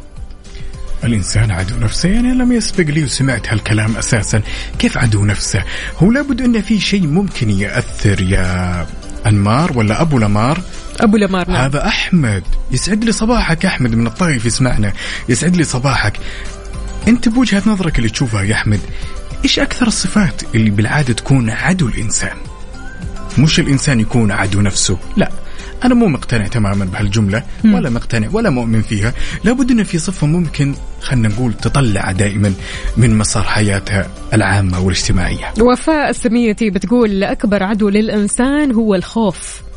الإنسان عدو نفسه يعني لم يسبق لي وسمعت هالكلام أساسا. كيف عدو نفسه؟ هو لابد أن في شيء ممكن يأثر يا أنمار ولا أبو لمار؟ أبو لمار نعم. هذا أحمد. يسعد لي صباحك يا أحمد من الطايف يسمعنا. يسعد لي صباحك. أنت بوجهة نظرك اللي تشوفها يا أحمد إيش أكثر الصفات اللي بالعادة تكون عدو الإنسان؟ مش الإنسان يكون عدو نفسه لا. أنا مو مقتنع تماما بهالجملة ولا مقتنع ولا مؤمن فيها. لابد أن في صفة ممكن خلينا نقول تطلع دائما من مسار حياتها العامة والاجتماعية. وفاء السميتي بتقول أكبر عدو للإنسان هو الخوف.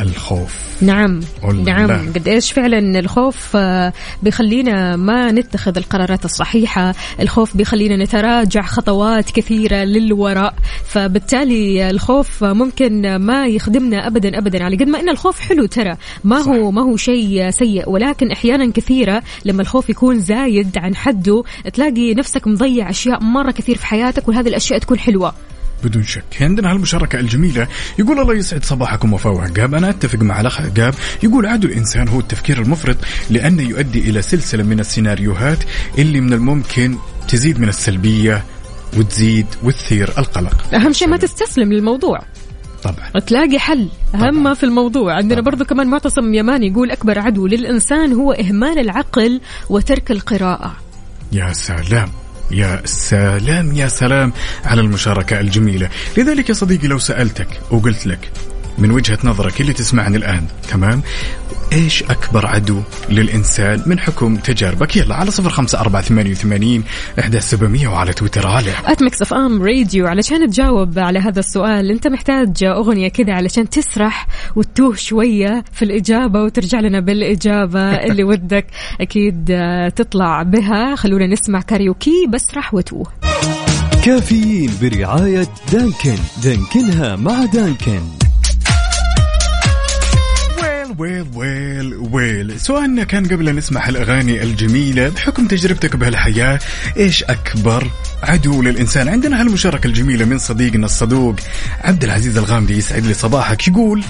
الخوف. نعم. نعم. قد إيش فعلا الخوف آه، بيخلينا ما نتخذ القرارات الصحيحة. الخوف بيخلينا نتراجع خطوات كثيرة للوراء. فبالتالي الخوف ممكن ما يخدمنا ابدا ابدا. على قد ما إن الخوف حلو ترى ما هو ما هو شيء سيء. ولكن أحيانا كثيرة لما الخوف يكون زايد عن حده تلاقي نفسك مضيع أشياء مرة كثير في حياتك وهذه الأشياء تكون حلوة. بدون شك. عندنا هالمشاركة الجميلة. يقول الله يسعد صباحكم وفاء وعقاب أنا أتفق مع الأخ عقاب يقول عدو الإنسان هو التفكير المفرط لأنه يؤدي إلى سلسلة من السيناريوهات اللي من الممكن تزيد من السلبية وتزيد وتثير القلق. أهم شيء ما تستسلم للموضوع. طبعا. تلاقي حل أهم ما في الموضوع. عندنا طبعاً. برضو كمان معتصم يماني يقول أكبر عدو للإنسان هو إهمال العقل وترك القراءة. يا سلام. يا سلام يا سلام على المشاركة الجميلة. لذلك يا صديقي لو سألتك وقلت لك من وجهة نظرك اللي تسمعني الآن. تمام؟ إيش أكبر عدو للإنسان من حكم تجاربك؟ يلا على صفر خمسة أربعة ثمانية وثمانين إحدى سبعمية وعلى تويتر على at ميكس اف ام راديو علشان تجاوب على هذا السؤال أنت محتاج أغنية كذا علشان تسرح وتتوه شوية في الإجابة وترجع لنا بالإجابة اللي ودك أكيد آه، تطلع بها. خلونا نسمع كاريوكي بسرح وتوه. كافيين برعاية دانكن. دانكنها مع دانكن. well well well. سؤالنا كان قبل نسمع الأغاني الجميلة بحكم تجربتك بهالحياة إيش أكبر عدو للإنسان؟ عندنا هالمشاركة الجميلة من صديقنا الصدوق عبد العزيز الغامدي يسعد لي صباحك. يقول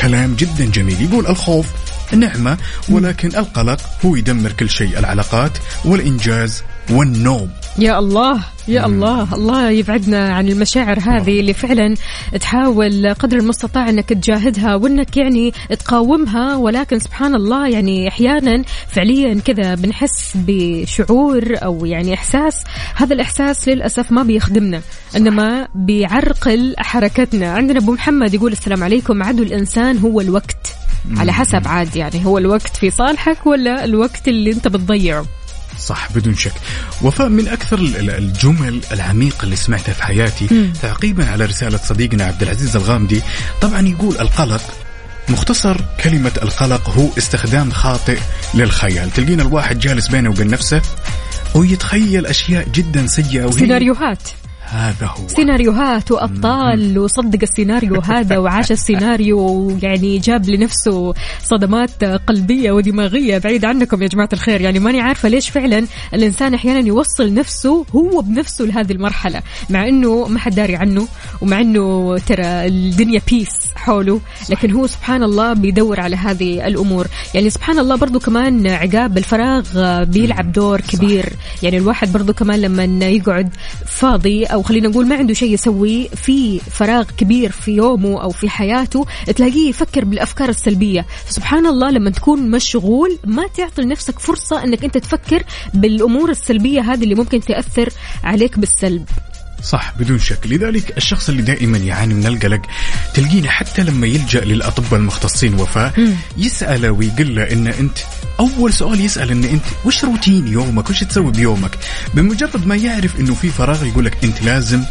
كلام جدا جميل. يقول الخوف نعمة ولكن القلق هو يدمر كل شيء العلاقات والإنجاز والنوم. يا الله يا الله. الله يبعدنا عن المشاعر هذه اللي فعلا تحاول قدر المستطاع إنك تجاهدها وإنك يعني تقاومها ولكن سبحان الله يعني أحيانا فعليا كذا بنحس بشعور أو يعني إحساس. هذا الإحساس للأسف ما بيخدمنا إنما بيعرقل حركتنا. عندنا أبو محمد يقول السلام عليكم. عدو الإنسان هو الوقت. على حسب عاد يعني هو الوقت في صالحك ولا الوقت اللي أنت بتضيعه؟ صح بدون شك. وفاء من أكثر ال- ال- الجمل العميقة اللي سمعتها في حياتي تعقيبا على رسالة صديقنا عبد العزيز الغامدي طبعا يقول القلق مختصر كلمة القلق هو استخدام خاطئ للخيال. تلقين الواحد جالس بينه وبين نفسه ويتخيل أشياء جدا سيئة وهي سيناريوهات. هذا هو. سيناريوهات وأبطال وصدق السيناريو هذا وعاش السيناريو ويعني جاب لنفسه صدمات قلبية ودماغية. بعيد عنكم يا جماعة الخير. يعني ماني عارفة ليش فعلا الإنسان أحيانا يوصل نفسه هو بنفسه لهذه المرحلة. مع إنه ما حد داري عنه ومع إنه ترى الدنيا بيس حوله لكن هو سبحان الله بيدور على هذه الأمور. يعني سبحان الله برضو كمان عقاب الفراغ بيلعب دور كبير. يعني الواحد برضو كمان لما يقعد فاضي أو خلينا نقول ما عنده شيء يسويه في فراغ كبير في يومه أو في حياته تلاقيه يفكر بالأفكار السلبية. فسبحان الله لما تكون مشغول ما تعطي لنفسك فرصة إنك أنت تفكر بالأمور السلبية هذه اللي ممكن تأثر عليك بالسلب. صح بدون شك. لذلك الشخص اللي دائما يعاني من القلق تلقينه حتى لما يلجأ للأطباء المختصين وفاء يسأله ويقول له إن أنت أول سؤال يسأل إن أنت وش روتين يومك؟ وش تسوي بيومك؟ بمجرد ما يعرف إنه في فراغ يقول لك أنت لازم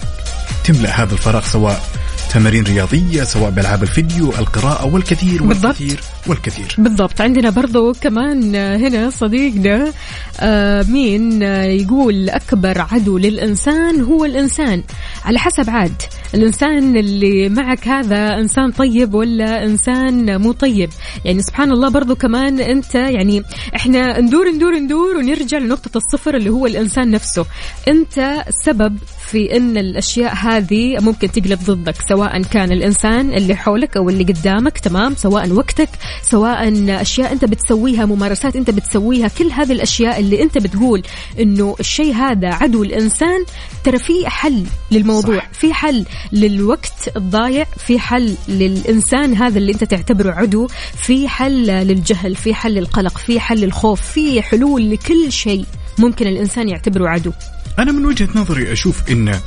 تملأ هذا الفراغ سواء تمارين رياضية سواء بألعاب الفيديو القراءة والكثير بالضبط. والكثير والكثير. بالضبط. عندنا برضو كمان هنا صديقنا آه، مين آه، يقول أكبر عدو للإنسان هو الإنسان. على حسب عاد الإنسان اللي معك هذا إنسان طيب ولا إنسان مو طيب؟ يعني سبحان الله برضو كمان أنت يعني إحنا ندور ندور ندور ونرجع لنقطة الصفر اللي هو الإنسان نفسه. أنت سبب في إن الأشياء هذه ممكن تقلب ضدك سواء كان الإنسان اللي حولك أو اللي قدامك تمام سواء وقتك سواء أشياء أنت بتسويها ممارسات أنت بتسويها كل هذه الأشياء اللي أنت بتقول إنه الشيء هذا عدو الإنسان ترى في حل للموضوع صح. في حل للوقت الضايع في حل للإنسان هذا اللي أنت تعتبره عدو في حل للجهل في حل للقلق في حل للخوف في حلول لكل شيء ممكن الإنسان يعتبره عدو أنا من وجهة نظري أشوف إن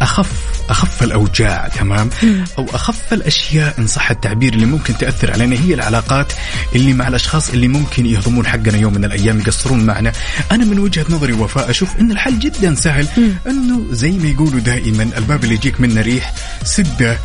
أخف أخف الأوجاع تمام؟ أو أخف الأشياء إن صح التعبير اللي ممكن تأثر علينا هي العلاقات اللي مع الأشخاص اللي ممكن يهضمون حقنا يوم من الأيام يقصرون معنا. أنا من وجهة نظري وفاء أشوف إن الحل جدا سهل إنه زي ما يقولوا دائما الباب اللي يجيك منه ريح سده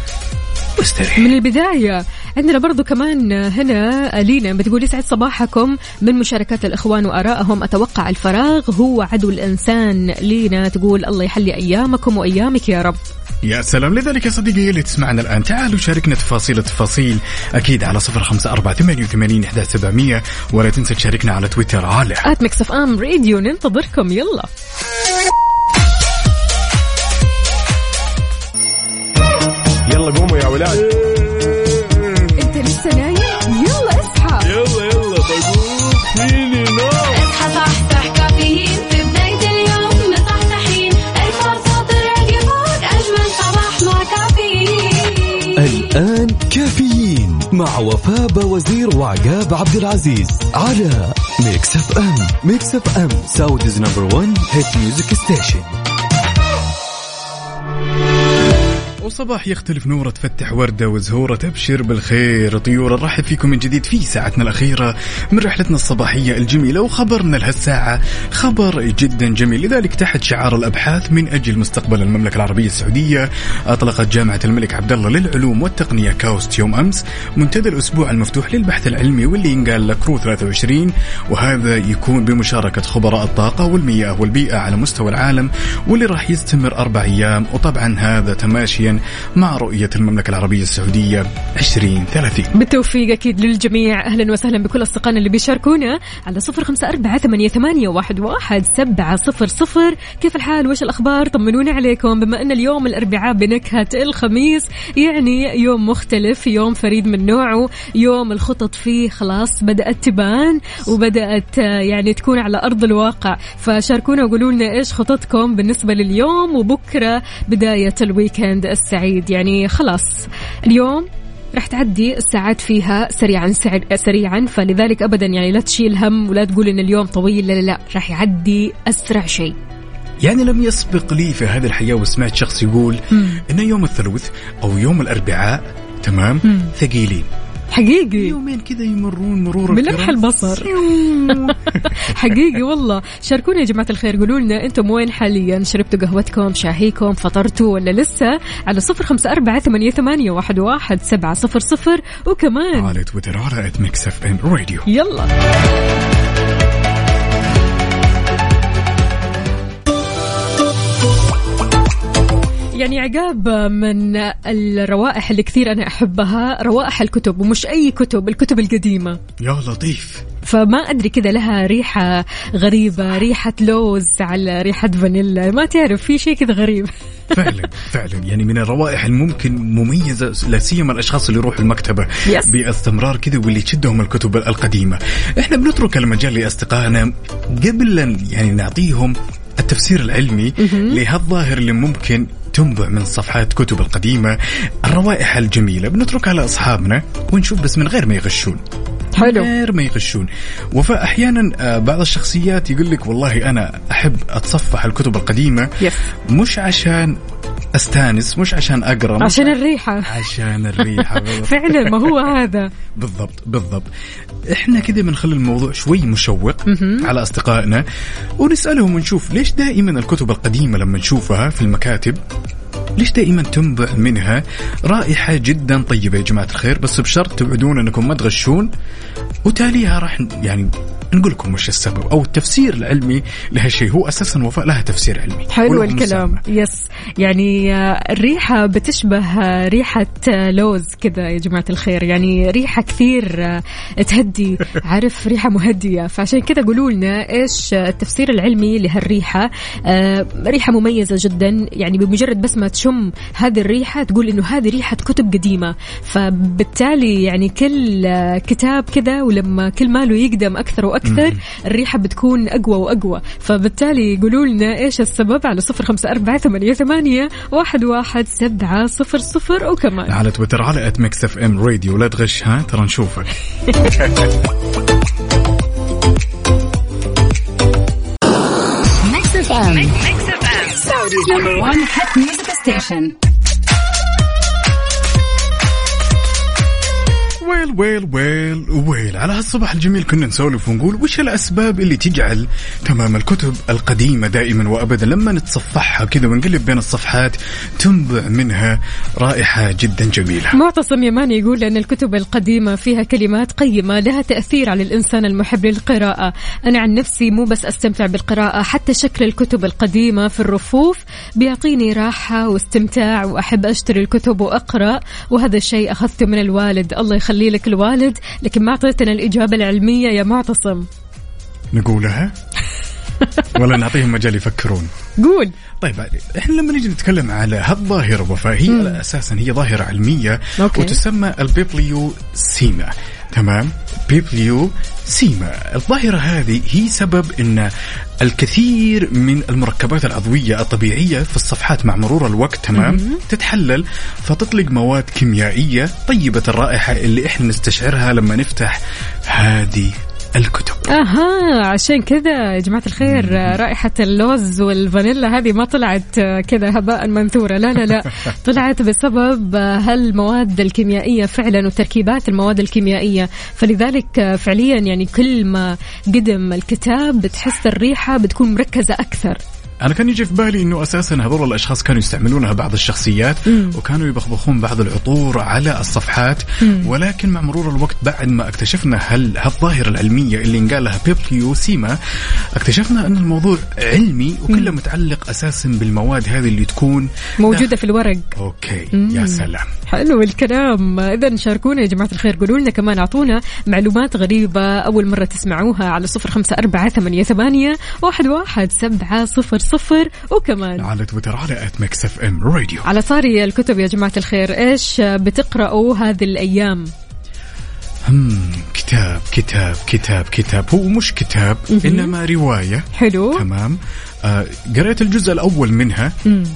واستريح من البداية عندنا برضو كمان هنا لينا بتقول يسعد صباحكم من مشاركات الإخوان وآرائهم. أتوقع الفراغ هو عدو الإنسان. لينا تقول الله يحلي أيامكم وأيامك يا رب. يا سلام. لذلك يا صديقي اللي تسمعنا الآن تعالوا شاركنا تفاصيل التفاصيل. أكيد على صفر خمسة أربعة ثمانية وثمانين إحدى سبعمية. ولا تنسى تشاركنا على تويتر على at Mix FM Radio ننتظركم. يلا. يلا قوموا يا ولاد. انت لسه نايم يلا اصحى. يلا يلا بقوم فيني نوم اصحى صحصح كافيين. في بداية اليوم مصحصحين الفرصة تراقي فوق أجمل صباح مع كافيين. الآن كافيين مع وفاء بوزير وعقاب عبد العزيز على Mix FM Mix FM Saudi's number 1 hit music station وصباح يختلف نورة. تفتح وردة وزهورة تبشر بالخير. طيور نرحب فيكم من جديد في ساعتنا الأخيرة من رحلتنا الصباحية الجميلة وخبرنا لهالساعة. خبر جدا جميل. لذلك تحت شعار الأبحاث من أجل مستقبل المملكة العربية السعودية أطلقت جامعة الملك عبد الله للعلوم والتقنية كاوست يوم أمس. منتدى الأسبوع المفتوح للبحث العلمي واللي ينقال له كرو 23 وهذا يكون بمشاركة خبراء الطاقة والمياه والبيئة على مستوى العالم واللي راح يستمر أربع أيام. وطبعا هذا تماشيا مع رؤية المملكة العربية السعودية 2030 بالتوفيق أكيد للجميع. أهلا وسهلا بكل أصدقائنا اللي بيشاركونا على صفر خمسة أربعة ثمانية, واحد, سبعة صفر صفر. كيف الحال؟ وش الأخبار؟ طمنونا عليكم. بما أن اليوم الأربعاء بنكهة الخميس يعني يوم مختلف يوم فريد من نوعه يوم الخطط فيه خلاص بدأت تبان وبدأت يعني تكون على أرض الواقع. فشاركونا وقولوا لنا إيش خططكم بالنسبة لليوم وبكرة بداية الويكند. السعيد. يعني خلاص اليوم رح تعدي الساعات فيها سريعا سريعا. فلذلك ابدا يعني لا تشيل هم ولا تقول إن اليوم طويل لا لا لا. رح يعدي أسرع شيء. يعني لم يسبق لي في هذه الحياة وسمعت شخص يقول إن يوم الثلاث أو يوم الأربعاء تمام؟ ثقيلين. حقيقي. يومين كذا يمرون مرور بلمح. البصر. حقيقي والله. شاركونا يا جماعة الخير. قولوا لنا أنتم وين حاليا؟ شربتوا قهوتكم؟ شاهيكم؟ فطرتوا ولا لسه؟ على صفر خمسة أربعة ثمانية, ثمانية واحد, واحد سبعة صفر صفر. وكمان على تويتر على Mix FM Radio يلا. يعني عقاب من الروائح اللي كثير أنا أحبها روائح الكتب ومش أي كتب الكتب القديمة. يا لطيف. فما أدري كذا لها ريحة غريبة ريحة لوز على ريحة فانيلا ما تعرف في شيء كذا غريب. فعلا فعلا. يعني من الروائح الممكن مميزة لا سيما الأشخاص اللي يروحوا المكتبة Yes. باستمرار كذا واللي تشدهم الكتب القديمة. إحنا بنترك المجال لأصدقائنا. قبل يعني نعطيهم التفسير العلمي لهالظاهر اللي ممكن تنبع من صفحات كتب القديمة الروائح الجميلة. بنتركها لاصحابنا ونشوف بس من غير ما يغشون. حلو. غير ما يغشون. وفاء أحيانا آه، بعض الشخصيات يقول لك والله أنا أحب أتصفح الكتب القديمة. يس. مش عشان أستانس مش عشان أقرأ عشان الريحة. عشان الريحة. فعلا ما هو هذا. بالضبط بالضبط. إحنا كده بنخلي الموضوع شوي مشوق على أصدقائنا ونسألهم ونشوف ليش دائما الكتب القديمة لما نشوفها في المكاتب ليش دائما تنبع منها؟ رائحة جدا طيبة يا جماعة الخير بس بشرط توعدون أنكم ما تغشون. وتاليها راح يعني نقول لكم وش السبب أو التفسير العلمي لهالشيء. هو أساسا وفاء لها تفسير علمي. حلو الكلام. مسمى. يس يعني آه، الريحة بتشبه آه، ريحة آه، لوز كذا يا جماعة الخير. يعني ريحة كثير تهدي. عارف ريحة مهدية. فعشان كذا قولوا لنا إيش التفسير العلمي لهالريحة. آه، ريحة مميزة جدا. يعني بمجرد بس ما تشم هذه الريحة تقول إنه هذه ريحة كتب قديمة. فبالتالي يعني كل كتاب كذا ولما كل ماله يقدم أكثر وأكثر الريحة بتكون أقوى وأقوى. فبالتالي قولوا لنا إيش السبب؟ على صفر خمسة أربعة ثمانية, ثمانية واحد, واحد سبعة صفر صفر. وكمان. على تويتر على at Mix FM Radio لا تغش ها؟ ترى نشوفك. Mix FM. Mix FM. Number one hit music station. ويل ويل ويل ويل. على هالصباح الجميل كنا نسولف ونقول وش الأسباب اللي تجعل تمام الكتب القديمة دائما وابدا لما نتصفحها كذا ونقلب بين الصفحات تنبع منها رائحة جدا جميلة. معتصم يماني يقول أن الكتب القديمة فيها كلمات قيمة لها تأثير على الإنسان المحب للقراءة. أنا عن نفسي مو بس أستمتع بالقراءة حتى شكل الكتب القديمة في الرفوف بيعطيني راحة واستمتاع وأحب أشتري الكتب وأقرأ وهذا الشيء أخذته من الوالد. الله يخلي لك الوالد لكن ما أعطيتنا الإجابة العلمية يا معتصم. نقولها؟ ولا نعطيهم مجال يفكرون. قول. طيب إحنا لما نيجي نتكلم على هالظاهره وفاء هي أساسا هي ظاهرة علمية okay. وتسمى ال bibliosmia تمام. bibliosmia الظاهرة هذه هي سبب أن الكثير من المركبات العضوية الطبيعية في الصفحات مع مرور الوقت تمام تتحلل فتطلق مواد كيميائية طيبة الرائحة اللي إحنا نستشعرها لما نفتح هذه الكتب. أها عشان كذا يا جماعة الخير رائحة اللوز والفانيلا هذه ما طلعت كذا هباء منثورة. لا لا لا. طلعت بسبب هالمواد الكيميائية فعلا وتركيبات المواد الكيميائية. فلذلك فعليا يعني كل ما قدم الكتاب بتحس الريحة بتكون مركزة أكثر. أنا كان يجي في بالي إنه أساسا هذول الأشخاص كانوا يستعملونها بعض الشخصيات وكانوا يبخبخون بعض العطور على الصفحات ولكن مع مرور الوقت بعد ما اكتشفنا هل هالظاهرة العلمية اللي انقال لها بيبليوسيما اكتشفنا أن الموضوع علمي وكله متعلق أساسا بالمواد هذه اللي تكون موجودة في الورق. أوكي يا سلام. حلو الكلام. اذا شاركونا يا جماعة الخير قولوا لنا كمان أعطونا معلومات غريبة أول مرة تسمعوها على صفر خمسة أربعة ثمانية, ثمانية واحد, واحد سبعة صفر صفر وكمان. على تويتر على at Mix FM Radio. على طاري الكتب يا جماعة الخير إيش بتقرأوا هذه الأيام؟ هم كتاب كتاب كتاب كتاب. هو مش كتاب إنما رواية. حلو. تمام. آه قريت الجزء الأول منها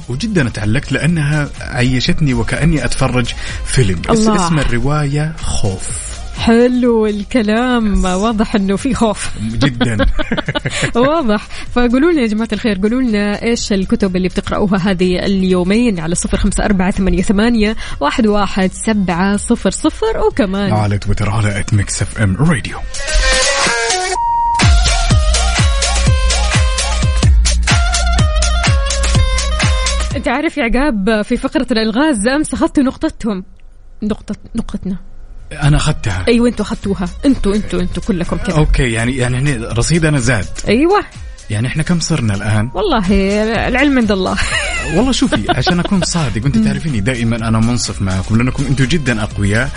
وجدا تعلقت لأنها عيشتني وكأني أتفرج فيلم. الله. اسم الرواية خوف. حلو الكلام. واضح إنه في خوف. جدا. واضح. فقولوا لنا يا جماعة الخير قولوا لنا إيش الكتب اللي بتقرأوها هذه اليومين على صفر خمسة أربعة ثمانية, ثمانية واحد, واحد سبعة صفر صفر وكمان على تويتر على at Mix FM Radio أنت عارف يا عقاب في فقرة الألغاز أمس أخذتوا نقطتهم. نقطة نقطتنا. أنا أخذتها. أيوة أنتوا أخذتوها. أنتوا أنتوا أنتوا كلكم كذا أوكي يعني يعني هنا رصيدنا زاد. أيوة. يعني إحنا كم صرنا الآن؟ والله العلم عند الله. والله شوفي عشان أكون صادق وانت تعرفيني دائما أنا منصف معكم لأنكم أنتم جدا أقوياء.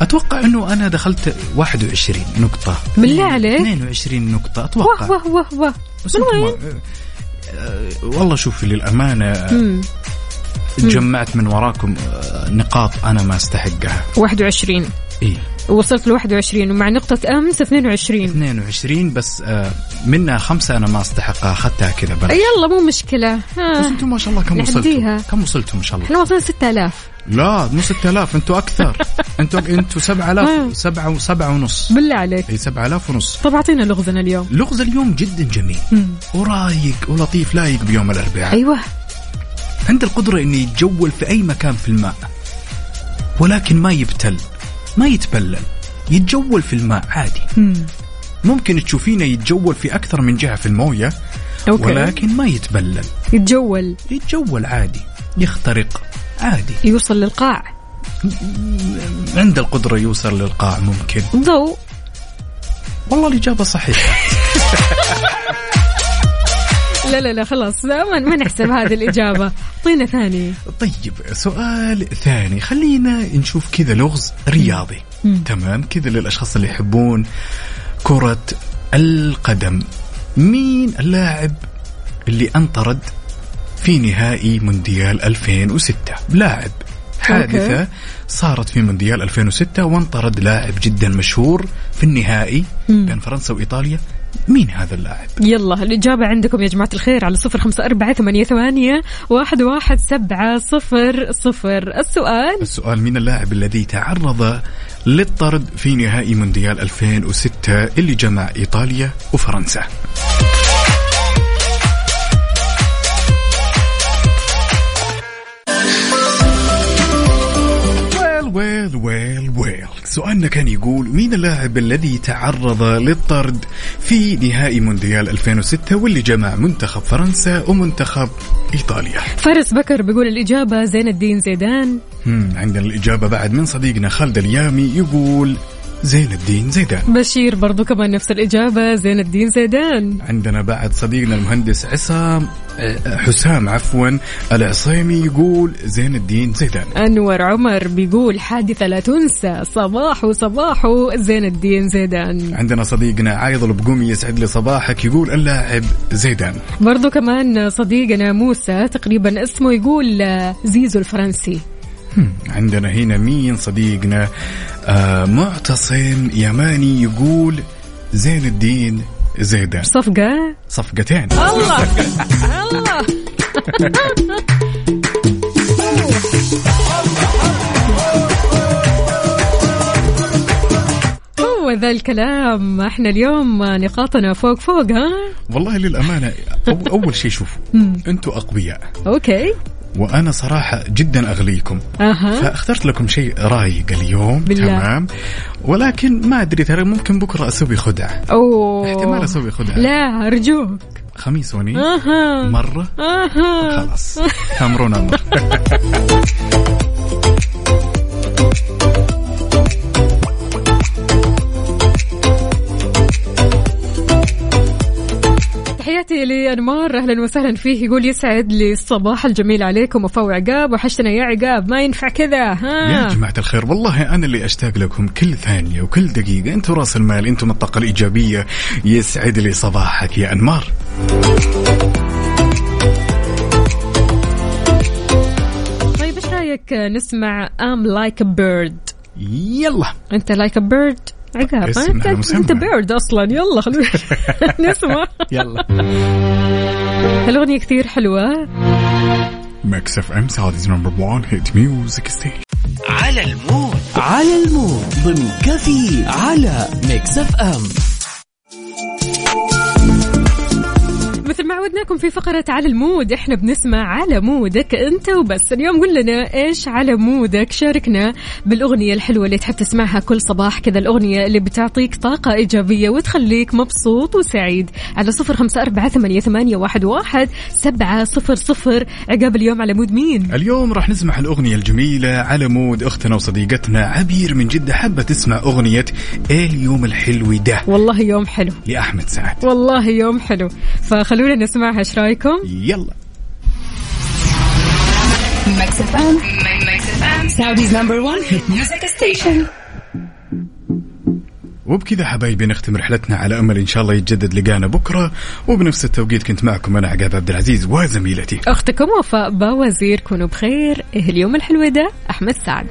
أتوقع إنه أنا دخلت 21 نقطة. بالله عليك. 22 نقطة أتوقع. واه واه واه من وين؟ آه، والله شوفي للأمانة مم. جمعت من وراكم آه، نقاط أنا ما أستحقها. 21 اي وصلت ل 21 ومع نقطة أمس 22 22 بس آه، منها خمسة أنا ما أستحقها أخذتها كذا بلاش يلا مو مشكلة. بس ها أنتم ما شاء الله كم. وصلتوا؟ كم وصلتوا ما شاء الله؟ إحنا وصلنا 6000 لا مو 6000 أنتم أكثر. أنتم أنتم 7000 7 و7 ونص. بالله عليك. اي 7000 ونص. طب أعطينا لغزنا اليوم. لغز اليوم جدا جميل. ورايق ولطيف لايق بيوم الأربعاء. أيوه. عنده القدرة انه يتجول في أي مكان في الماء ولكن ما يبتل. ما يتبلل يتجول في الماء عادي. ممكن تشوفينه يتجول في أكثر من جهة في الموية أوكي. ولكن ما يتبلل. يتجول. يتجول عادي يخترق عادي. يوصل للقاع. عنده القدرة يوصل للقاع ممكن. ضوء. والله الإجابة صحيحة. لا لا لا خلاص. ما, ما نحسب هذه الإجابة. أعطينا ثاني. طيب سؤال ثاني. خلينا نشوف كذا لغز رياضي. مم. تمام؟ كذا للأشخاص اللي يحبون كرة القدم. مين اللاعب اللي أنطرد في نهائي مونديال 2006 لاعب حادثة أوكي. صارت في مونديال 2006 وانطرد لاعب جدا مشهور في النهائي مم. بين فرنسا وإيطاليا. مين هذا اللاعب؟ يلا الإجابة عندكم يا جماعة الخير على صفر خمسة أربعة ثمانية, ثمانية واحد, واحد سبعة صفر صفر. السؤال؟ السؤال مين اللاعب الذي تعرض للطرد في نهائي مونديال 2006 اللي جمع إيطاليا وفرنسا؟ ويل ويل سؤالنا كان يقول مين اللاعب الذي تعرض للطرد في نهائي مونديال 2006 واللي جمع منتخب فرنسا ومنتخب إيطاليا فارس بكر بيقول الإجابة زين الدين زيدان. عندنا الإجابة بعد من صديقنا خالد اليامي يقول زين الدين زيدان. بشير برضو كمان نفس الإجابة زين الدين زيدان. عندنا بعد صديقنا المهندس عصام آه، حسام عفوا العصيمي يقول زين الدين زيدان. أنور عمر بيقول حادثة لا تنسى. صباح صباح زين الدين زيدان. عندنا صديقنا عايض البقومي يسعد لي صباحك يقول اللاعب زيدان. برضو كمان صديقنا موسى تقريبا اسمه يقول آه، زيزو الفرنسي. عندنا هنا مين صديقنا؟ آه معتصم يماني يقول زين الدين زيدان. صفقة؟ صفقتين. الله. الله. هو ذا الكلام. إحنا اليوم نقاطنا فوق فوق ها؟ والله للأمانة أو أول شيء شوفوا مم. أنتوا أقوياء. أوكي. وأنا صراحة جدا أغليكم. أها. فاخترت لكم شيء رايق اليوم. بالله. تمام. ولكن ما أدري ترى ممكن بكرة أسوي خدعة. أوه. احتمال أسوي خدعة. لا أرجوك. خميس ونيس. أها. مرة. أها. خلاص. تامرون أمر تحياتي لانمار أهلا وسهلا فيه. يقول يسعد لي الصباح الجميل عليكم وفو عقاب وحشتنا يا عقاب. ما ينفع كذا يا ها جماعة الخير والله أنا اللي أشتاق لكم كل ثانية وكل دقيقة. أنتم رأس المال أنتم الطاقة الإيجابية. يسعد لي صباحك يا أنمار طيب إيش رأيك نسمع I'm Like a Bird يلا. أنت like a bird عقاب؟ إنت. أنت bird أصلا. يلا خلونا نسمع. يلا. الأغنية كثير حلوة. Mix FM Saudi's number 1 hit music station على ال mood. على ال mood. ضمن كافيين على Mix FM مثل ما عودناكم في فقرة على ال mood إحنا بنسمع على mood ك أنت وبس. اليوم قل لنا إيش على mood ك؟ شاركنا بالأغنية الحلوة اللي تحب تسمعها كل صباح كذا الأغنية اللي بتعطيك طاقة إيجابية وتخليك مبسوط وسعيد. على صفر خمسة أربعة ثمانية, ثمانية واحد, واحد سبعة صفر صفر. عقاب اليوم على mood مين؟ اليوم راح نسمع الأغنية الجميلة على mood أختنا وصديقتنا عبير من جدة حابة تسمع أغنية إيه اليوم الحلو ده؟ والله يوم حلو. لأحمد سعد. والله يوم حلو. فخلونا نسمعها إيش رايكم يلا. وبكذا حبايبي نختم رحلتنا على أمل إن شاء الله يتجدد لقانا بكرة. وبنفس التوقيت كنت معكم أنا عقاب عبد العزيز وزميلتي. أختكم وفاء باوزير كونوا بخير. إيه اليوم الحلو ده؟ أحمد سعد.